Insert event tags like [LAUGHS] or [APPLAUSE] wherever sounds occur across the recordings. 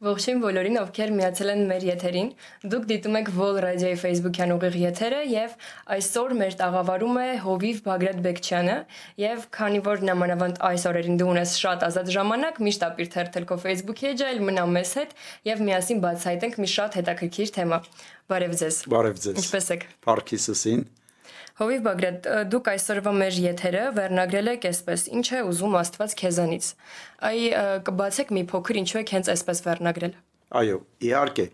Ողջույն բոլորին, ովքեր միացել են մեր եթերին։ Դուք դիտում եք Vol Radio-ի Facebook-յան ուղիղ եթերը եւ այսօր մեր տաղավարում է Հովիվ Բագրատ Բեկչյանը եւ քանի որ նամանավանդ այս օրերին դու ունես շատ ազատ ժամանակ, միշտ ապիր թերթել քո Facebook-ի էջը, այլ մնա մեզ հետ եւ միասին բացահայտենք մի շատ հետաքրքիր թեմա։ Բարև ձեզ։ Բարև ձեզ։ Ինչպե՞ս եք։ Փարքիսուսին։ Հովիվ Բագրատ, դուք այսօրվա մեր եթերը վերնագրել եք այսպես. Ինչ է ուզում Աստված քեզանից։ Այ կբացեք մի փոքր ինչու եք հենց այսպես վերնագրել։ Այո, իհարկե։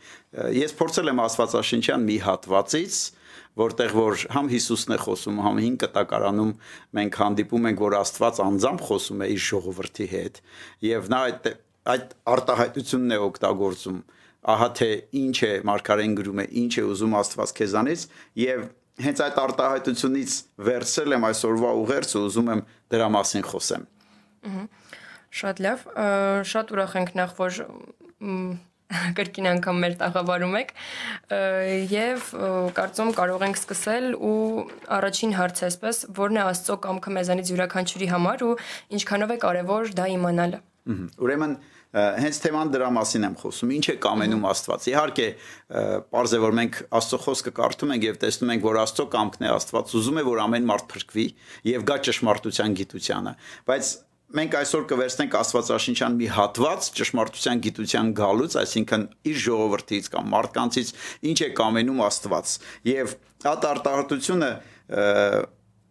Ես փորձել եմ Աստվածաշնչյան մի հատվածից, որտեղ որ համ Հիսուսն է խոսում, համ հին կտակարանում մենք հանդիպում ենք, որ Աստված անձամբ խոսում է իր ժողովրդի հետ, եւ նա այդ այդ արտահայտությունն է օգտագործում ահա թե ինչ է մարգարեն գրում է, ինչ է ուզում Աստված քեզանից եւ հենց այդ արտահայտությունից վերցրել եմ այսօրվա ուղերձ ու ուզում եմ դրա մասին խոսեմ։ Շատ լավ, շատ ուրախ ենք նախ որ կրկին անգամ մեր տաղավարում եք եւ կարծում կարող ենք սկսել ու առաջին հարցը այսպես որն է Աստծո կամքը մեզանից յուրաքանչյուրի համար ու ինչքանով է կարեւոր դա իմանալը։ Ուրեմն հենց թեման դրա մասին եմ խոսում։ Ինչ է կամենում Աստված։ Իհարկե, parz է որ մենք Աստծո խոսքը կարդում ենք եւ տեսնում ենք, որ Աստծո կամքն է Աստված ուզում է, որ ամեն մարդ փրկվի եւ գա ճշմարտության գիտությանը։ Բայց մենք այսօր կվերցնենք Աստվածաշնչյան մի հատված ճշմարտության գիտության գալուց, այսինքն իր ժողովրդից կամ մարդկանցից ինչ է կամենում Աստված։ Եվ այդ արտահայտությունը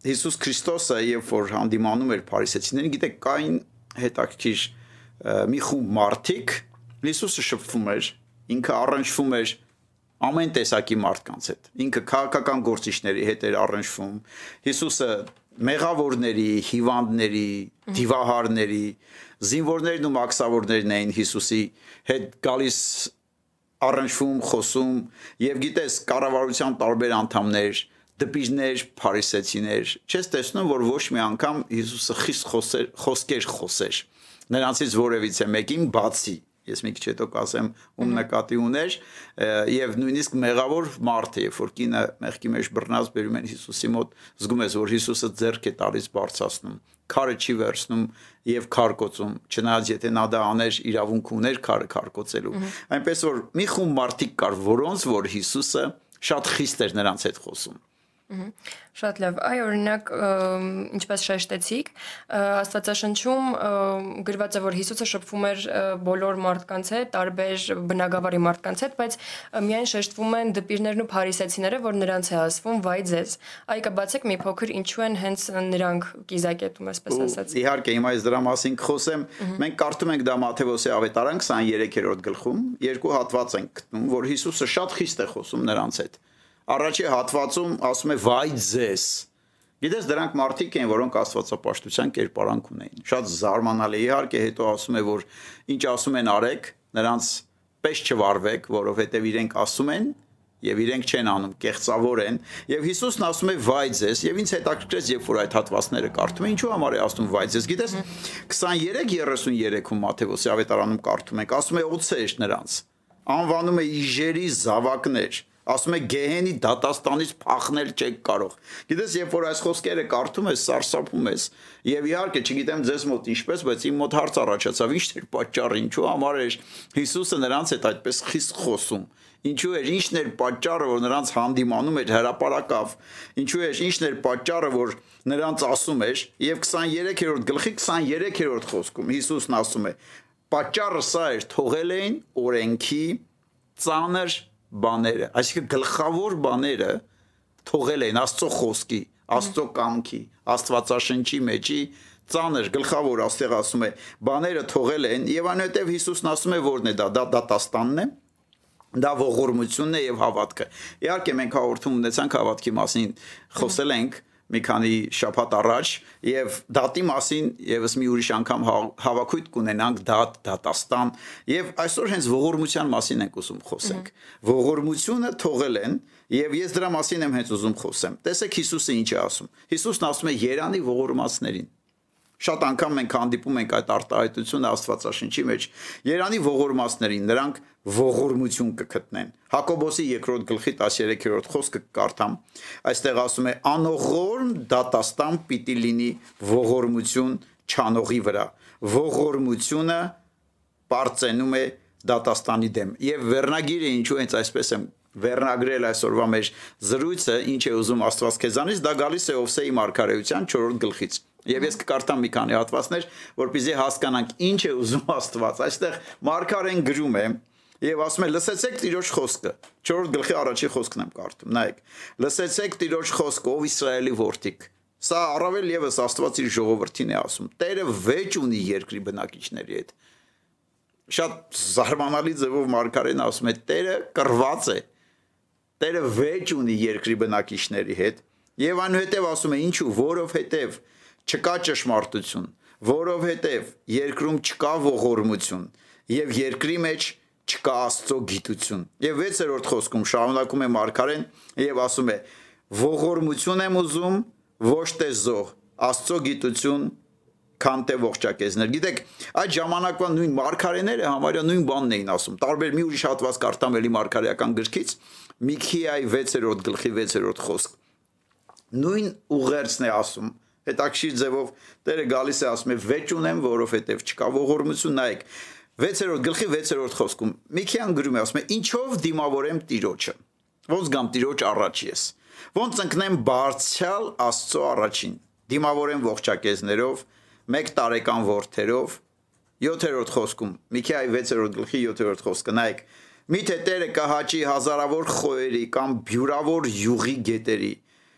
Հիսուս Քրիստոսը, երբ որ հանդիմանում էր փարիսեցիներին, գիտեք, կային հետաքրքիր մի խումբ մարդիկ Հիսուսը շփվում էր, ինքը առնչվում էր ամեն տեսակի մարդկանց հետ։ Ինքը քաղաքական գործիչների հետ էր առնչվում։ Հիսուսը մեղավորների, հիվանդների, դիվահարների, զինվորներն ու մաքսավորներն էին Հիսուսի հետ գալիս առնչվում, խոսում եւ գիտես կառավարության տարբեր անդամներ, դպիժներ, փարիսեցիներ, չես տեսնում որ ոչ մի անգամ Հիսուսը խիստ խոսեր, խոսքեր խոսեր նրանցից որևիցե մեկին բացի ես մի քիչ հետո կասեմ ում նկատի ուներ եւ նույնիսկ մեղավոր մարդ է երբ որ կինը մեղքի մեջ բռնած բերում են Հիսուսի մոտ զգում ես որ Հիսուսը ձեռք է տալիս բարձրացնում քարը չի վերցնում եւ քարկոծում չնայած եթե նա դա աներ իրավունք ուներ քարը քարկոծելու այնպես որ մի խումբ մարդիկ կար որոնց որ Հիսուսը շատ խիստ էր նրանց հետ խոսում Շատ լավ։ Այ օրինակ, ինչպես շեշտեցիք, Աստվածաշնչում գրված է, որ Հիսուսը շփվում էր բոլոր մարդկանց հետ, տարբեր բնակավարի մարդկանց հետ, բայց միայն շեշտվում են դպիրներն ու փարիսեցիները, որ նրանց է ասվում վայ ձեզ։ Այ կբացեք մի փոքր ինչու են հենց նրանք կիզակետում, այսպես ասած։ Իհարկե, հիմա ես դրա մասին կխոսեմ։ Մենք կարդում ենք դա Մատթեոսի ավետարան 23-րդ գլխում, երկու հատված ենք գտնում, որ Հիսուսը շատ խիստ է խոսում նրանց հետ առաջի հատվածում ասում է վայ ձեզ Գիտես դրանք մարդիկ են, որոնք աստվածապաշտության կերպարանք ունեին։ Շատ զարմանալի իհարկե հետո ասում է, որ ինչ ասում են արեք, նրանց պես չվարվեք, որովհետև իրենք ասում են եւ իրենք չեն անում, կեղծավոր են, եւ Հիսուսն ասում է վայ ձեզ, եւ ինձ հետաքրքրեց, երբ որ այդ հատվածները կարդում եմ, ինչու համար է ասում վայ ձեզ։ Գիտես 23:33-ում Մատթեոսի ավետարանում կարդում ենք, ասում է օծեր նրանց։ Անվանում է իժերի զավակներ ասում է գեհենի դատաստանից փախնել չեք կարող։ Գիտես, երբ որ այս խոսքերը կարդում ես, սարսափում ես, եւ իհարկե չգիտեմ ձեզ մոտ ինչպես, բայց իմ մոտ հարց առաջացավ, ի՞նչ էր պատճառը, ինչու համար էր Հիսուսը նրանց հետ այդպես խիստ խոսում։ Ինչու էր, ինչն էր պատճառը, որ նրանց հանդիմանում էր հրաապարակավ։ Ինչու էր, ինչն էր պատճառը, որ նրանց ասում էր, եւ 23-րդ գլխի 23-րդ խոսքում Հիսուսն ասում է. Պատճառը սա էր, թողել էին օրենքի ծանր բաները, այսինքն գլխավոր բաները թողել են Աստծո խոսքի, Աստծո կամքի, Աստվածաշնչի մեջի ծանր գլխավոր աստեղ ասում է բաները թողել են եւ այնուհետեւ Հիսուսն ասում է որն է դա դա դատաստանն է դա ողորմությունն է եւ հավատքը իհարկե մենք հաղորդում ունեցանք հավատքի մասին խոսել ենք մի քանի շաբաթ առաջ եւ դատի մասին եւս մի ուրիշ անգամ հա, հավաքույթ կունենանք դատ, դատաստան եւ այսօր հենց ողորմության մասին ենք ուզում խոսենք։ Ողորմությունը թողել են եւ ես դրա մասին եմ հենց ուզում խոսեմ։ Տեսեք Հիսուսը ինչ է ասում։ Հիսուսն ասում է Երանի ողորմածներին Շատ անգամ մենք հանդիպում ենք այդ արտահայտությունը Աստվածաշնչի մեջ։ Երանի ողորմածներին նրանք ողորմություն կգտնեն։ Հակոբոսի 2-րդ գլխի 13-րդ խոսքը կարդամ։ Այստեղ ասում է. «Անողորմ դատաստան պիտի լինի ողորմություն չանողի վրա»։ Ողորմությունը բարձենում է դատաստանի դեմ։ Եվ վերնագիրը ինչու հենց այսպես եմ վերնագրել այսօրվա մեր զրույցը, ինչ է ուզում Աստված քեզանից, դա գալիս է Օվսեի մարգարեության 4-րդ գլխից։ Եվ ես կկարտամ մի քանի հատվածներ, որպեսզի հասկանանք ինչ է ուզում Աստված։ Այստեղ մարգարեն գրում է, Եվ ասում է լսեցեք Տիրոջ խոսքը։ 4 գլխի առաջի խոսքն եմ կարդում։ Նայեք։ Լսեցեք Տիրոջ խոսքը, ով Իսրայելի որդիկ։ Սա առավել եւս Աստվածի ժողովրդին է ասում։ Տերը վեճ ունի երկրի բնակիչների հետ։ Շատ զարմանալի ձևով Մարգարեն ասում է. Տերը կռված է։ Տերը վեճ ունի երկրի բնակիչների հետ։ Եվ այնուհետև ասում է. Ինչու, որովհետև չկա ճշմարտություն, որովհետև երկրում չկա ողորմություն եւ երկրի մեջ չկա Աստծո գիտություն։ Եվ 6-րդ խոսքում շարունակում է Մարգարեն եւ ասում է. ողորմություն եմ ուզում, ոչ թե զոհ, Աստծո գիտություն քան թե ողջակեզներ։ Գիտեք, այդ ժամանակվա նույն մարգարեները համարյա նույն բանն էին ասում։ Տարբեր մի ուրիշ հատված կարտամ էլի մարգարեական գրքից, Միքիայի 6-րդ գլխի 6-րդ խոսք։ Նույն ուղերձն է ասում հետաքրիր ձևով Տերը գալիս է ասում է վեճ ունեմ, որովհետև չկա ողորմություն, նայեք 6-րդ գլխի 6-րդ խոսքում Միքիան գրում է ասում է ինչով դիմավորեմ Տիրոջը։ Ոնց գամ Տիրոջ առաջ ես։ Ոնց ընկնեմ բարձյալ Աստծո առաջին։ Դիմավորեմ ողջակեզներով, 1 տարեկան ворթերով։ 7-րդ խոսքում Միքիայի 6-րդ գլխի 7-րդ խոսքը նայեք. Միթե Տերը կհաճի հազարավոր խոյերի կամ բյուրավոր յուղի գետերի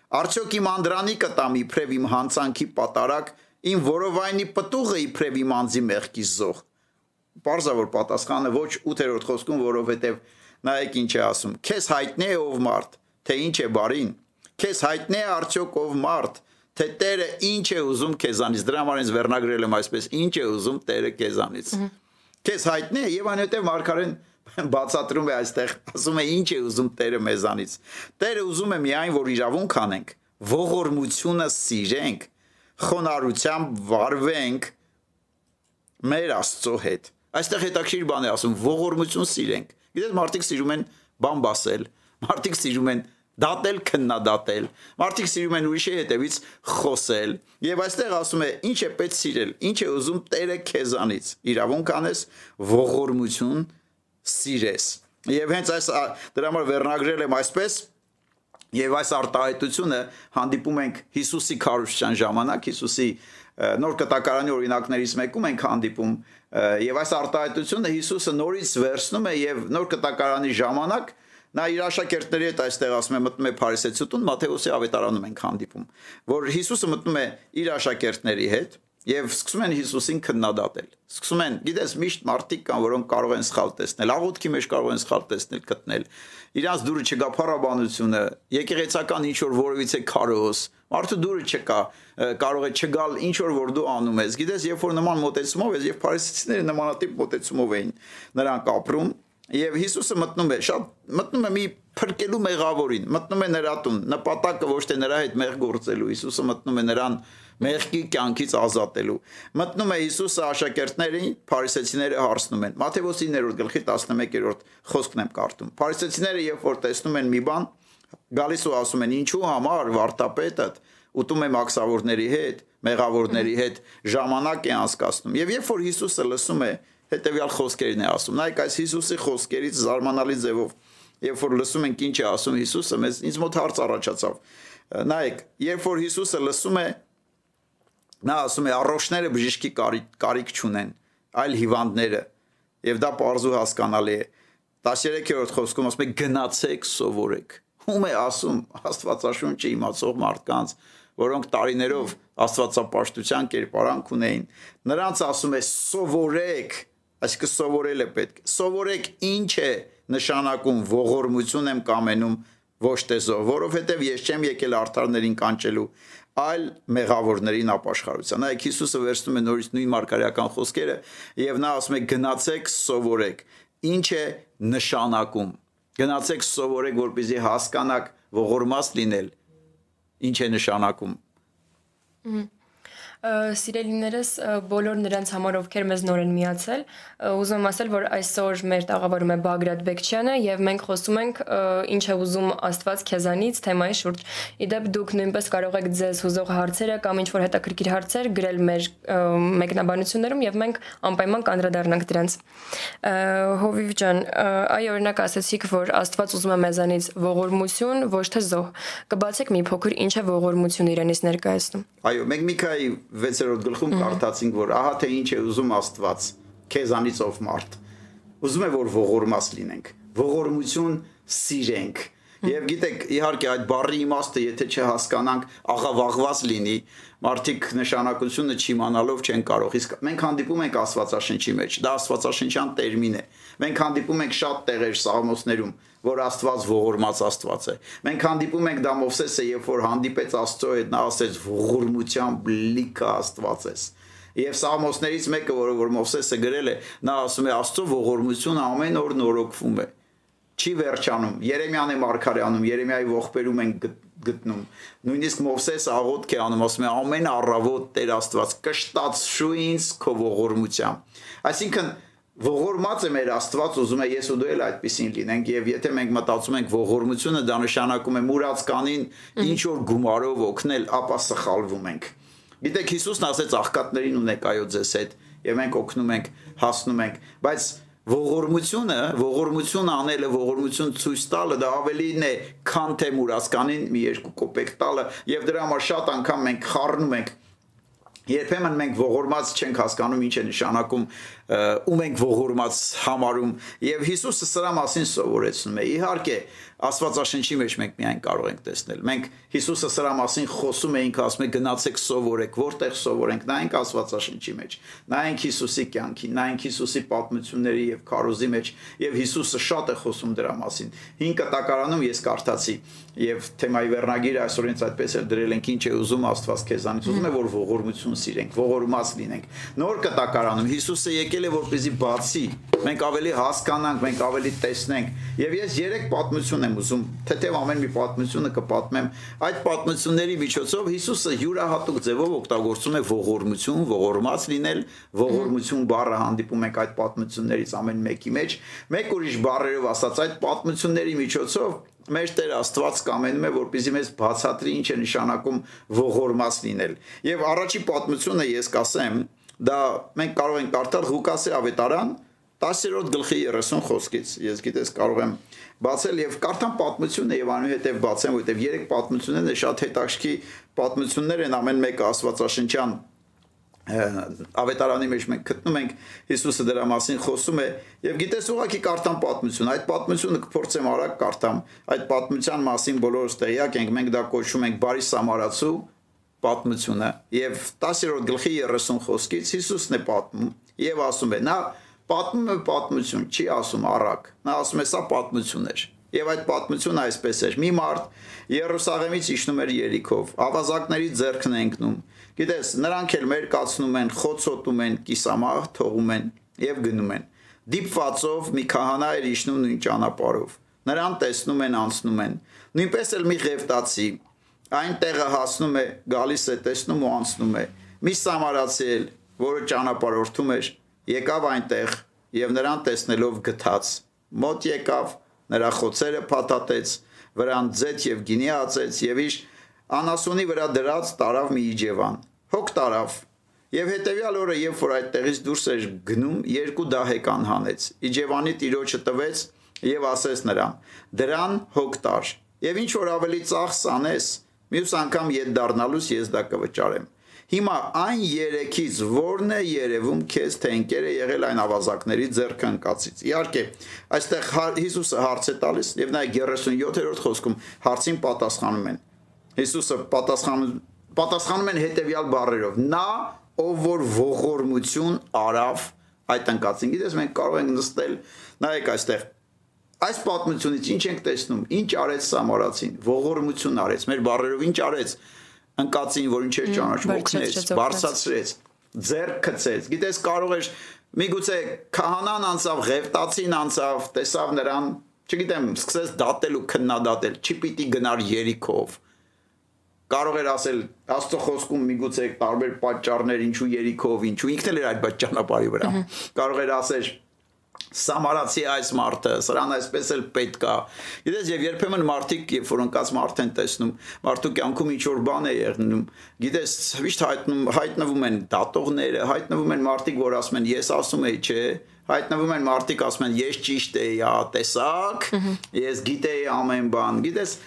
Արդյոք իմ անդրանի կտամ իբրև իմ հանցանքի պատարակ, իմ որովայնի պտուղը իբրև իմ անձի մեղքի զող Պարզա որ պատասխանը ոչ 8-րդ խոսքում, որովհետև նայեք ինչ է ասում. Քեզ հայտնի է ով մարդ, թե ինչ է բարին։ Քեզ հայտնի է արդյոք ով մարդ, թե Տերը ինչ է ուզում քեզանից։ Դրա համար ինձ վերնագրել եմ այսպես. ինչ է ուզում Տերը քեզանից։ Քեզ հայտնի է եւ այնուհետեւ Մարգարեն բացատրում է այստեղ, ասում է ինչ է ուզում Տերը մեզանից։ Տերը ուզում է միայն որ իրավունք անենք, ողորմությունը սիրենք, խոնարհությամբ վարվենք մեր Աստծո հետ Այստեղ հետաքրիր բան է ասում, ողորմություն սիրենք։ Գիտես, մարդիկ սիրում են բան բասել, մարդիկ սիրում են դատել, քննադատել։ Մարդիկ սիրում են ուրիշի հետևից խոսել։ Եվ այստեղ ասում է, ինչ է պետք սիրել, ինչ է ուզում Տերը քեզանից։ Իրավունք անես, ողորմություն սիրես։ Եւ հենց այս դրա համար վերնագրել եմ այսպես, Եվ այս արտահայտությունը հանդիպում ենք Հիսուսի քարոշչյան ժամանակ, Հիսուսի նոր կտակարանի օրինակներից մեկում ենք հանդիպում եւ այս արտահայտությունը Հիսուսը նորից վերցնում է եւ նոր կտակարանի ժամանակ նա իր աշակերտների հետ այստեղ ասում է մտնում է Փարիսեցուտուն Մատթեոսի ավետարանում ենք հանդիպում որ Հիսուսը մտնում է իր աշակերտների հետ եւ սկսում են Հիսուսին քննադատել սկսում են գիտես միշտ մարդիկ կան որոնք կարող են սխալ տեսնել աղոթքի մեջ կարող են սխալ տեսնել գտնել իրանց դուրը չգա փառաբանությունը եկեղեցական ինչ որ որևիցե քարոս Մարդու դուրը չկա, կարող է չգալ ինչ որ որ դու անում ես։ Գիտես, երբ որ նման մոտեցումով ես եւ փարիսեցիները նմանատիպ մոտեցումով էին նրանք ապրում, եւ Հիսուսը մտնում է, շատ մտնում է մի փրկելու մեղավորին, մտնում է նրա տուն, նպատակը ոչ թե նրա հետ մեղ գործելու, Հիսուսը մտնում է նրան մեղքի կյանքից ազատելու։ Մտնում է Հիսուսը աշակերտներին, փարիսեցիները հարցնում են։ Մատթեոս 9-րդ գլխի 11-րդ խոսքն եմ կարդում։ Փարիսեցիները երբ որ տեսնում են մի բան, գալիս ու ասում են ինչու համար վարտապետը ուտում է մաքսավորների հետ, մեղավորների հետ ժամանակ է անցկացնում։ Եվ երբ որ Հիսուսը լսում է հետեւյալ խոսքերն է ասում։ Նայեք այս Հիսուսի խոսքերից զարմանալի ձևով երբ որ լսում ենք ինչ է ասում Հիսուսը, մեզ ինձ մոտ հարց առաջացավ։ Նայեք, երբ որ Հիսուսը լսում է նա ասում է առողջները բժիշկի կարիք, կարիք չունեն, այլ հիվանդները։ Եվ դա པարզու հասկանալի է։ 13-րդ խոսքում ասում է գնացեք սովորեք ում է ասում Աստվածաշունչը իմացող մարդկանց, որոնք տարիներով Աստվածապաշտության կերպարանք ունեին, նրանց ասում է սովորեք, այսինքն սովորել է պետք։ Սովորեք ինչ է նշանակում ողորմություն եմ կամենում ոչ զո, որովհետև ես չեմ եկել արդարներին կանչելու, այլ մեղավորներին ապաշխարության։ Այ Հիսուսը վերցնում է նորից նույն մարգարեական խոսքերը եւ նա ասում է գնացեք սովորեք։ Ինչ է նշանակում Գնացեք սովորեք, որպեսզի հասկանաք ողորմած լինել ինչ է նշանակում։ Սիրելիներս բոլոր նրանց համար ովքեր մեզ նոր են միացել, ուզում եմ ասել, որ այսօր մեր տաղավարում է Բագրատ Բեկչյանը եւ մենք խոսում ենք ինչ է ուզում Աստված քեզանից թեմայի շուրջ։ Իդեպ դուք նույնպես կարող եք ձեզ հուզող հարցերը կամ ինչ որ հետաքրքիր հարցեր գրել մեր մեկնաբանություններում եւ մենք անպայման կանդրադառնանք դրանց։ Հովիվ ջան, այ օրինակ ասացիք, որ Աստված ուզում է մեզանից ողորմություն, ոչ թե զոհ։ Կբացեք մի փոքր ինչ է ողորմություն իրենից ներկայացնում։ Այո, մենք Միքայի 6-րդ գլխում կարդացինք, որ ահա թե ինչ է ուզում Աստված քեզանից ով մարդ։ Ուզում է որ ողորմած լինենք, ողորմություն սիրենք։ Եվ գիտեք, իհարկե այդ բառի իմաստը, եթե չհասկանանք, աղավաղված լինի, մարդիկ նշանակությունը չիմանալով չեն կարող։ Իսկ մենք հանդիպում ենք Աստվածաշնչի մեջ, դա Աստվածաշնչյան տերմին է։ Մենք հանդիպում ենք շատ տեղեր Սաղմոսներում, որ Աստված ողորմած Աստված է։ Մենք հանդիպում ենք դա Մովսեսը, երբ որ հանդիպեց Աստծո հետ, նա ասեց ողորմությամբ լիքը Աստված ես։ Եվ Սաղմոսներից մեկը, որը որ Մովսեսը գրել է, նա ասում է Աստծո ողորմությունը ամեն օր նորոգվում է չի վերջանում։ Երեմյան է Մարգարյանում, Երեմիայի ողբերում են գտնում։ Նույնիսկ Մովսեսը աղոթք է անում, ասում է ամեն առավոտ Տեր Աստված կշտացշու ինձ քո ողորմությամբ։ Այսինքն ողորմած է մեր Աստված, ուզում է ես ու դու էլ այդպեսին լինենք եւ եթե մենք մտածում ենք ողորմությունը դա նշանակում է մուրած կանին ինչ որ գումարով օգնել, ապա սխալվում ենք։ Գիտեք Հիսուսն ասեց աղքատներին ունեք այո ձեզ հետ եւ մենք օգնում ենք, հասնում ենք, բայց ողորմությունը, ողորմություն անելը, ողորմություն ցույց տալը դա ավելին է, քան թե մուրասկանին մի երկու կոպեկ տալը եւ դրա համար շատ անգամ մենք խառնում ենք Երբեմն մենք ողորմած չենք հասկանում ինչ է նշանակում ում ենք ողորմած համարում եւ Հիսուսը սրա մասին սովորեցնում է։ Իհարկե, Աստվածաշնչի մեջ մենք միայն կարող ենք տեսնել։ Մենք Հիսուսը սրա մասին խոսում էինք, ասում է գնացեք սովորեք, որտեղ սովորենք, նայենք Աստվածաշնչի մեջ, նայենք Հիսուսի կյանքին, նայենք Հիսուսի պատմությունների եւ քարոզի մեջ, եւ Հիսուսը շատ է խոսում դրա մասին։ 5 կտակարանում ես կարդացի եւ թեմայի վերնագիրը այսօր ինձ այդպես էլ դրել ենք. Ինչ է ուզում Աստված քեզանից ուզում է որ ողորմություն սիրենք ողորմած լինենք նոր կտակարանում Հիսուսը եկել է որպեսզի բացի մենք ավելի հասկանանք մենք ավելի տեսնենք եւ ես երեք պատմություն եմ ուզում թեթև ամեն մի պատմությունը կպատմեմ այդ պատմությունների միջոցով Հիսուսը յուրահատուկ ձևով օգտագործում է ողորմություն ողորմած լինել ողորմություն բառը հանդիպում ենք այդ պատմություններից ամեն մեկի մեջ մեկ ուրիշ բառերով ասած այդ պատմությունների միջոցով մեր Տեր Աստված կամենում է որպեսզի մեզ բացատրի ինչ է նշանակում ողորմած լինել։ Եվ առաջի պատմությունը ես կասեմ, դա մենք կարող ենք կարդալ Ղուկասի ավետարան 10-րդ գլխի 30 խոսքից։ Ես գիտես կարող եմ բացել եւ կարդամ պատմությունը եւ անուհետեւ բացեմ, որովհետեւ երեք պատմություններն շատ հետաքրքիր պատմություններ են ամեն մեկը Աստվածաշնչյան ավետարանի մեջ մենք գտնում ենք Հիսուսը դրա մասին խոսում է եւ գիտես ուղակի կարդամ պատմություն այդ պատմությունը կփորձեմ արագ կարդամ այդ պատմության մասին բոլորս տեղյակ ենք մենք դա կոչում ենք բարի սամարացու պատմությունը եւ 10-րդ գլխի 30 խոսքից Հիսուսն է պատմում եւ ասում է նա պատմում է պատմություն չի ասում արագ նա ասում է սա պատմություն էր Եվ այդ պատմությունը այսպես էր. մի մարդ Երուսաղեմից իջնում էր Երիքով, ավազակների ձեռքն ընկնում Գիտես, նրանք էլ մեր կացնում են, խոցոտում են, կիսամաղ թողում են եւ գնում են։ Դիպվածով մի քահանա էր իշնում նույն ճանապարհով։ Նրան տեսնում են, անցնում են։ Նույնպես էլ մի ղևտացի այն տեղը հասնում է, գալիս է, տեսնում ու անցնում է։ Մի սամարացի էլ, որը ճանապարհորդում էր, եկավ այնտեղ եւ նրան տեսնելով գթաց։ Մոտ եկավ, նրա խոցերը փաթաթեց, վրան ձեթ եւ գինի ածեց եւ իշ անասունի վրա դրած տարավ մի իջևան։ Հոգ տարավ։ Եվ հետևյալ օրը, երբ որ այդտեղից դուրս էր գնում, երկու դահեկան հանեց։ Իջևանի տիրոջը տվեց եւ ասեց նրան. «Դրան հոգ տար։ Եվ ինչ որ ավելի ծախս անես, մյուս անգամ ետ դառնալուց ես դա կվճարեմ»։ Հիմա այն երեքից ո՞րն է երևում քեզ թե ընկեր է եղել այն ավազակների ձեռքը ընկածից։ Իհարկե, այստեղ Հիսուսը հարց է տալիս եւ նա 37-րդ խոսքում հարցին պատասխանում են։ Հիսուսը պատասխանում պատասխանում են հետեւյալ բառերով. Նա, ով որ ողորմություն արավ այդ ընկածին։ Գիտես, մենք կարող ենք նստել, նայեք այստեղ Այս պատմությունից ինչ ենք տեսնում։ Ինչ արեց Սամարացին։ Ողորմություն արեց։ Մեր բառերով ինչ արեց։ Ընկածին, որին չէր ճանաչում, օգնեց, բարձացրեց, ձեռ գցեց։ Գիտես, կարող էր միգուցե քահանան անցավ, ղևտացին անցավ, տեսավ նրան, չգիտեմ, սկսեց դատել ու քննադատել։ Չի պիտի գնար Երիքով կարող էր ասել Աստծո խոսքում միգուցե տարբեր պատճառներ, ինչու երիքով, ինչու ինքն էլ էր այդ ճանապարհի վրա։ Կարող էր ասել Սամարացի այս մարդը, սրան այսպես էլ պետք է։ Գիտես, եւ երբեմն մարդիկ, երբ որ ընկած մարդ են տեսնում, մարդու կյանքում ինչ որ բան է եղնում, գիտես, միշտ հայտնում հայտնվում են դատողները, հայտնվում են մարդիկ, որ ասում են ես ասում եի, չէ, հայտնվում են մարդիկ ասում են ես ճիշտ էի, հա, տեսակ, ես գիտեի ամեն բան, գիտես,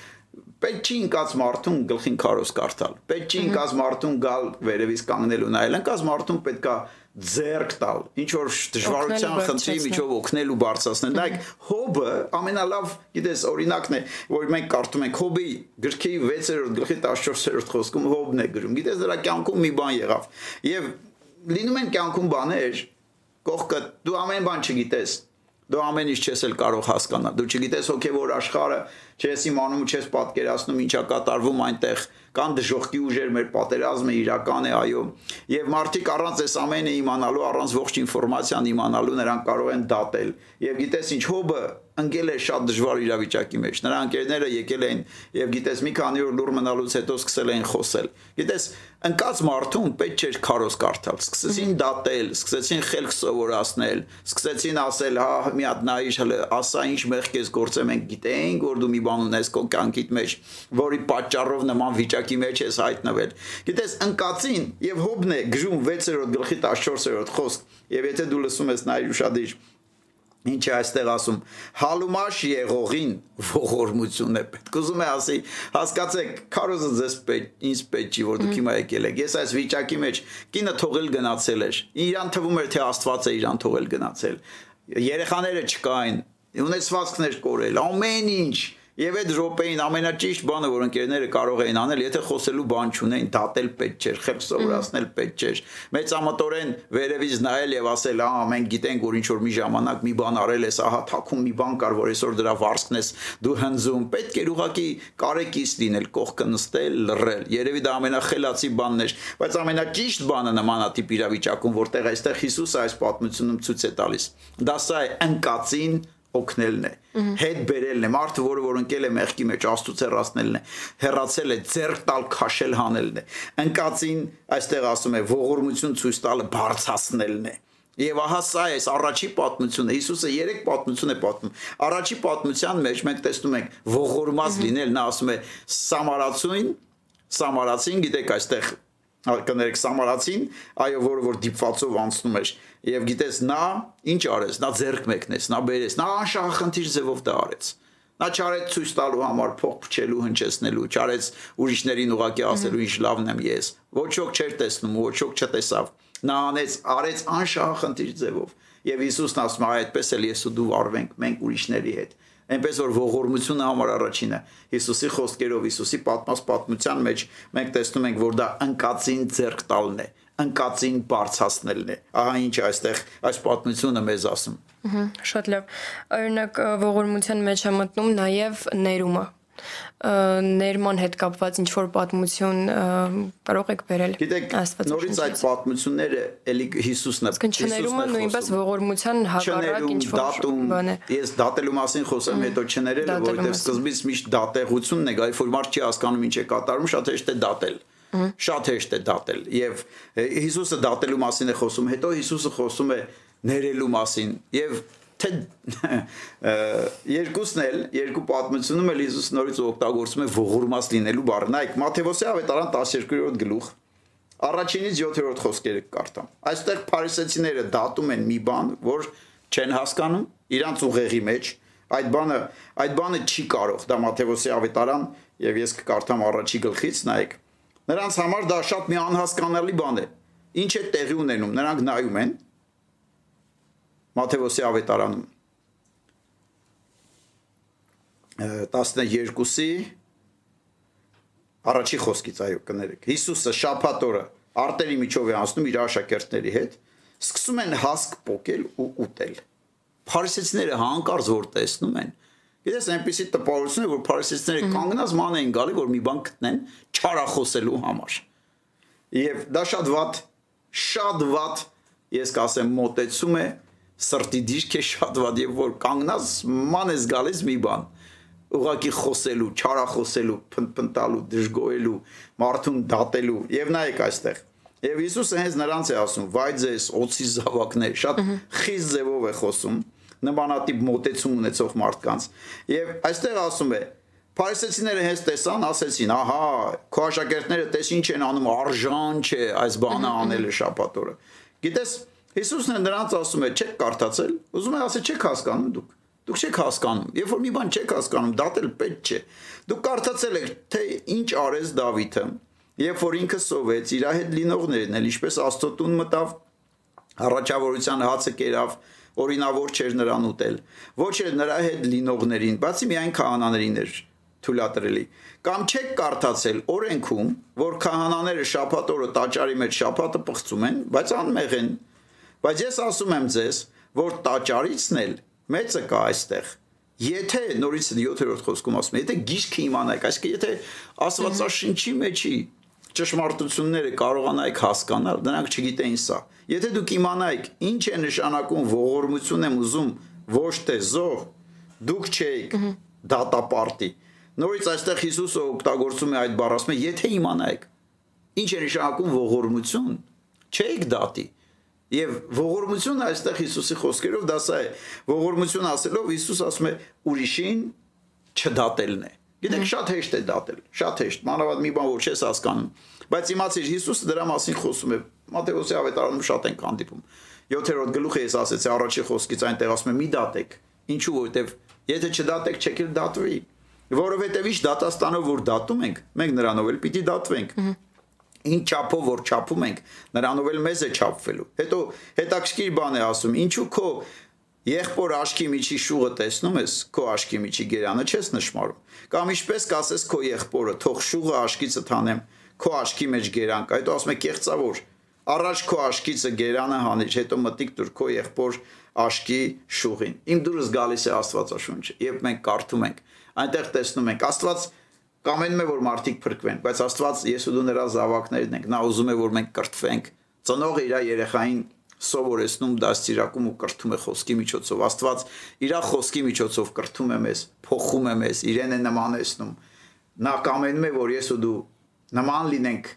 պետք չի ինքած մարդուն գլխին քարոս կարդալ։ Պետք չի ինքած մարդուն գալ վերևից կանգնել ու նայել։ Ինքած մարդուն պետքա ձերկ տալ, ինչ որ դժվարության խնդրի միջով օգնել ու բարձրացնել։ Նայեք, հոբը ամենալավ, գիտես, օրինակն է, որ մենք կարդում ենք հոբի գրքի 6-րդ գլխի 14-րդ խոսքում հոբն է գրում։ Գիտես, դրա կյանքում մի բան եղավ։ Եվ լինում են կյանքում բաներ, կողքը դու ամեն բան չգիտես, դու ամեն ինչ չես էլ կարող հասկանալ։ Դու չգիտես հոգևոր աշխարհը, չես իմանում, չես պատկերացնում ինչա կատարվում այնտեղ կան դժողքի ուժեր, մեր պատերազմը իրական է, այո։ Եվ մարդիկ առանց այս ամենը իմանալու, առանց ողջ ինֆորմացիան իմանալու նրանք կարող են դատել։ Եվ գիտես ինչ, հոբը ընկել է շատ դժվար իրավիճակի մեջ։ Նրա ընկերները եկել են եւ գիտես մի քանի օր լուր մնալուց հետո սկսել են խոսել։ Գիտես, ընկած մարդուն պետք չէր քարոս կարդալ։ Սկսեցին դատել, սկսեցին խելք սովորացնել, սկսեցին ասել, հա, մի հատ նայիշ հələ ասա ինչ մեղք ես գործել, մենք գիտենք, որ դու մի բան ունես քո կյանքիդ մեջ, որի պատճառով նման վիճակ վիճակի մեջ ես հայտնվել։ Գիտես, ընկածին եւ հոբն է գրում 6-րդ գլխի 14-րդ խոսք, եւ եթե դու լսում ես նայ ուշադիր Ինչ է այստեղ ասում, հալումաշ եղողին ողորմություն է պետք։ Ուզում է ասի, հասկացեք, քարոզը ձեզ պետք, ինձ պետք չի, որ դուք հիմա եկել եք։ Ես այս վիճակի մեջ կինը թողել գնացել էր։ Իրան թվում էր, թե Աստված է իրան թողել գնացել։ Երեխաները չկային, ունեցվածքներ կորել, ամեն ինչ Եվ այդ րոպեին ամենաճիշտ բանը, որ ընկերները կարող էին անել, եթե խոսելու բան չունեին, դատել պետք չէր, խելք սովորացնել պետք չէր։ Մեծ ամատորեն վերևից նայել եւ ասել, «Ահա մենք գիտենք, որ ինչ որ մի ժամանակ մի բան արել ես, ահա թակում մի բան կար, որ այսօր դրա վարձքն ես դու հնձում»։ Պետք է ուղակի կարեկից լինել, կողքը նստել, լռել։ Երևի դա ամենախելացի բանն էր, բայց ամենաճիշտ բանը նմանատիպ իրավիճակում, որտեղ այստեղ Հիսուսը այս պատմությունում ցույց է տալիս։ Դա սա է ընկածին օգնելն է հետ բերելն է մարդը որը որ ընկել է մեղքի մեջ աստուց հեռացնելն է հեռացել է ձեռք տալ քաշել հանելն է ընկածին այստեղ ասում է ողորմություն ցույց տալը բարձրացնելն է Եվ ահա սա է առաջի պատմությունը։ Հիսուսը երեք պատմություն է պատմում։ Առաջի պատմության մեջ մենք տեսնում ենք ողորմած լինել, նա ասում է Սամարացուն, Սամարացին, գիտեք, այստեղ կներեք Սամարացին, այո, որը որ դիպվածով անցնում էր եւ գիտես նա ինչ արեց նա ձերք մեկնեց նա բերեց նա անշահախնդիր ձևով դա արեց նա չարեց ցույց տալու համար փող փչելու հնչեցնելու չարեց ուրիշներին ուղակի ասելու ինչ լավն եմ ես ոչ ոք չէր տեսնում ոչ ոք չտեսավ նա անեց արեց անշահախնդիր ձևով եւ Հիսուսն ասում է այդպես էլ ես ու դու արվենք մենք ուրիշների հետ այնպես որ ողորմությունը համար առաջինը Հիսուսի խոսքերով Հիսուսի պատմած պատմության մեջ մենք տեսնում ենք որ դա ընկածին ձեռք տալն է ընկածին բարձրացնելն է։ Ահա ինչ այստեղ այս պատմությունը մեզ ասում։ շատ լավ։ Օրինակ ողորմության մեջ է մտնում նաև ներումը ներման հետ կապված ինչ որ պատմություն կարող եք բերել Գիտեք, նորից այդ պատմությունները էլի Հիսուսն է։ Իսկ չներումը նույնպես ողորմության հակառակ ինչ որ բան է։ Ես դատելու մասին խոսեմ, հետո չներելը, որովհետև սկզբից միշտ դատեղությունն է, գայ որ մարդ չի հասկանում ինչ է կատարում, շատ հեշտ է դատել շատ հեշտ է դատել եւ Հիսուսը դատելու մասին է խոսում հետո Հիսուսը խոսում է ներելու մասին եւ թե [LAUGHS] երկուսն էլ երկու պատմությունում էլ Հիսուս նորից օգտագործում է ողորմած լինելու բառը նայեք Մատթեոսի ավետարան 12-րդ գլուխ առաջինից 7-րդ խոսքերը կարդամ այստեղ փարիսեցիները դատում են մի բան որ չեն հասկանում իրանց ուղեղի մեջ այդ բանը այդ բանը չի կարող դա Մատթեոսի ավետարան եւ ես կկարդամ առաջի գլխից նայեք Նրանց համար դա շատ մի անհասկանալի բան է։ Ինչ է տեղի ունենում։ Նրանք նայում են Մատթեոսի ավետարանում 12-ի առաջի խոսքից այո կներեք։ Հիսուսը շաբաթ օրը արտերի միջով է անցնում իր աշակերտների հետ, սկսում են հասկ փոկել ու ուտել։ Փարիսեցիները հանկարծ որ տեսնում են, Գիտես, այնպեսի տպավորություն է, որ փարիսեցիները կանգնած ման էին գալի, որ մի բան գտնեն չարախոսելու համար։ Եվ դա շատ ված, շատ ված, ես կասեմ, մոտեցում է սրտի դիրք է շատ ված եւ որ կանգնած ման ես գալիս մի բան ուղակի խոսելու, չարախոսելու, փնփնտալու, դժգոհելու, մարդուն դատելու եւ նայեք այստեղ Եվ Հիսուսը հենց նրանց է ասում. «Վայ ձեզ, օծի զավակներ», շատ խիստ ձևով է խոսում նմանատիպ մոտեցում ունեցող մարդկանց։ Եվ այստեղ ասում է. Փարիսեցիները հենց տեսան, ասեցին. «Ահա, քո աշակերտները տես ինչ են անում, արժան չէ այս բանը անելը շաբաթ օրը»։ Գիտես, Հիսուսն է նրանց ասում է. «Չեք կարդացել»։ Ուզում է ասել, չեք հասկանում դուք։ Դուք չեք հասկանում։ Երբ որ մի բան չեք հասկանում, դատել պետք չէ։ Դուք կարդացել եք, թե ինչ արեց Դավիթը, երբ որ ինքը սովեց իր հետ լինողներն էլ ինչպես Աստոտուն մտավ առաջավորության հացը կերավ օրինավոր չէր նրան ուտել ոչ էլ նրա հետ լինողներին բացի միայն քահանաներին էր թույլատրելի կամ չեք կարդացել օրենքում որ քահանաները շաբաթ օրը տաճարի մեջ շաբաթը պղծում են բայց անմեղ են բայց ես ասում եմ ձեզ որ տաճարիցն էլ մեծը կա այստեղ Եթե նորից 7-րդ խոսքում ասում եմ, եթե գիրքը իմանայք, այսինքն եթե Աստվածաշնչի մեջի ճշմարտությունները կարողանայիք հասկանալ, նրանք չգիտեին սա։ Եթե դուք իմանայիք ինչ է նշանակում ողորմություն եմ ուզում, ոչ թե զոհ, դուք չէիք դատապարտի։ Նորից այստեղ Հիսուսը օգտագործում է այդ բառը, ասում է, եթե իմանայիք ինչ է նշանակում ողորմություն, չէիք դատի։ Եվ ողորմությունը այստեղ Հիսուսի խոսքերով դա սա է։ Ողորմություն ասելով Հիսուս ասում է ուրիշին չդատելն է։ Գիտեք, շատ հեշտ է դատել, շատ հեշտ, մանավանդ մի բան որ չես հասկանում։ Բայց իմացիր, Հիսուսը դրա մասին խոսում է։ Մատթեոսի ավետարանում շատ ենք հանդիպում։ 7-րդ գլուխը ես ասեցի առաջի խոսքից այնտեղ ասում է՝ մի դատեք։ Ինչու որտեվ եթե չդատեք, չեք էլ դատվի։ Որովհետև ինչ դատաստանով որ դատում ենք, մենք նրանով էլ պիտի դատվենք Ինչ չափով որ չափում ենք, նրանով էլ մեզ է չափվելու։ Հետո հետաքրքիր բան է ասում, ինչու քո Եղբոր աշկի միջի շուղը տեսնում ես, քո աշկի միջի գերանը չես նշмарում։ Կամ ինչպես կասես քո եղբորը, թող շուղը աշկիցը տանեմ, քո աշկի մեջ գերանք։ Այդ ասում է կեղծավոր։ Առաջ քո աշկիցը գերանը հանիչ, հետո մտիկ դուր քո եղբոր աշկի շուղին։ Իմ դուրս գալիս է Աստվածաշունչը, երբ մենք կարդում ենք, այնտեղ տեսնում ենք Աստված կամենում է որ մարդիկ փրկվեն, բայց Աստված ես ու դու նրա զավակներն ենք։ Նա ուզում է որ մենք կրթվենք։ Ծնողը իր երեխային սովորեցնում դաստիարակում ու կրթում է խոսքի միջոցով աստված իր խոսքի միջոցով կրթում է մեզ փոխում է մեզ իրեն է նմանեցնում նա կամենում է որ ես ու դու նման լինենք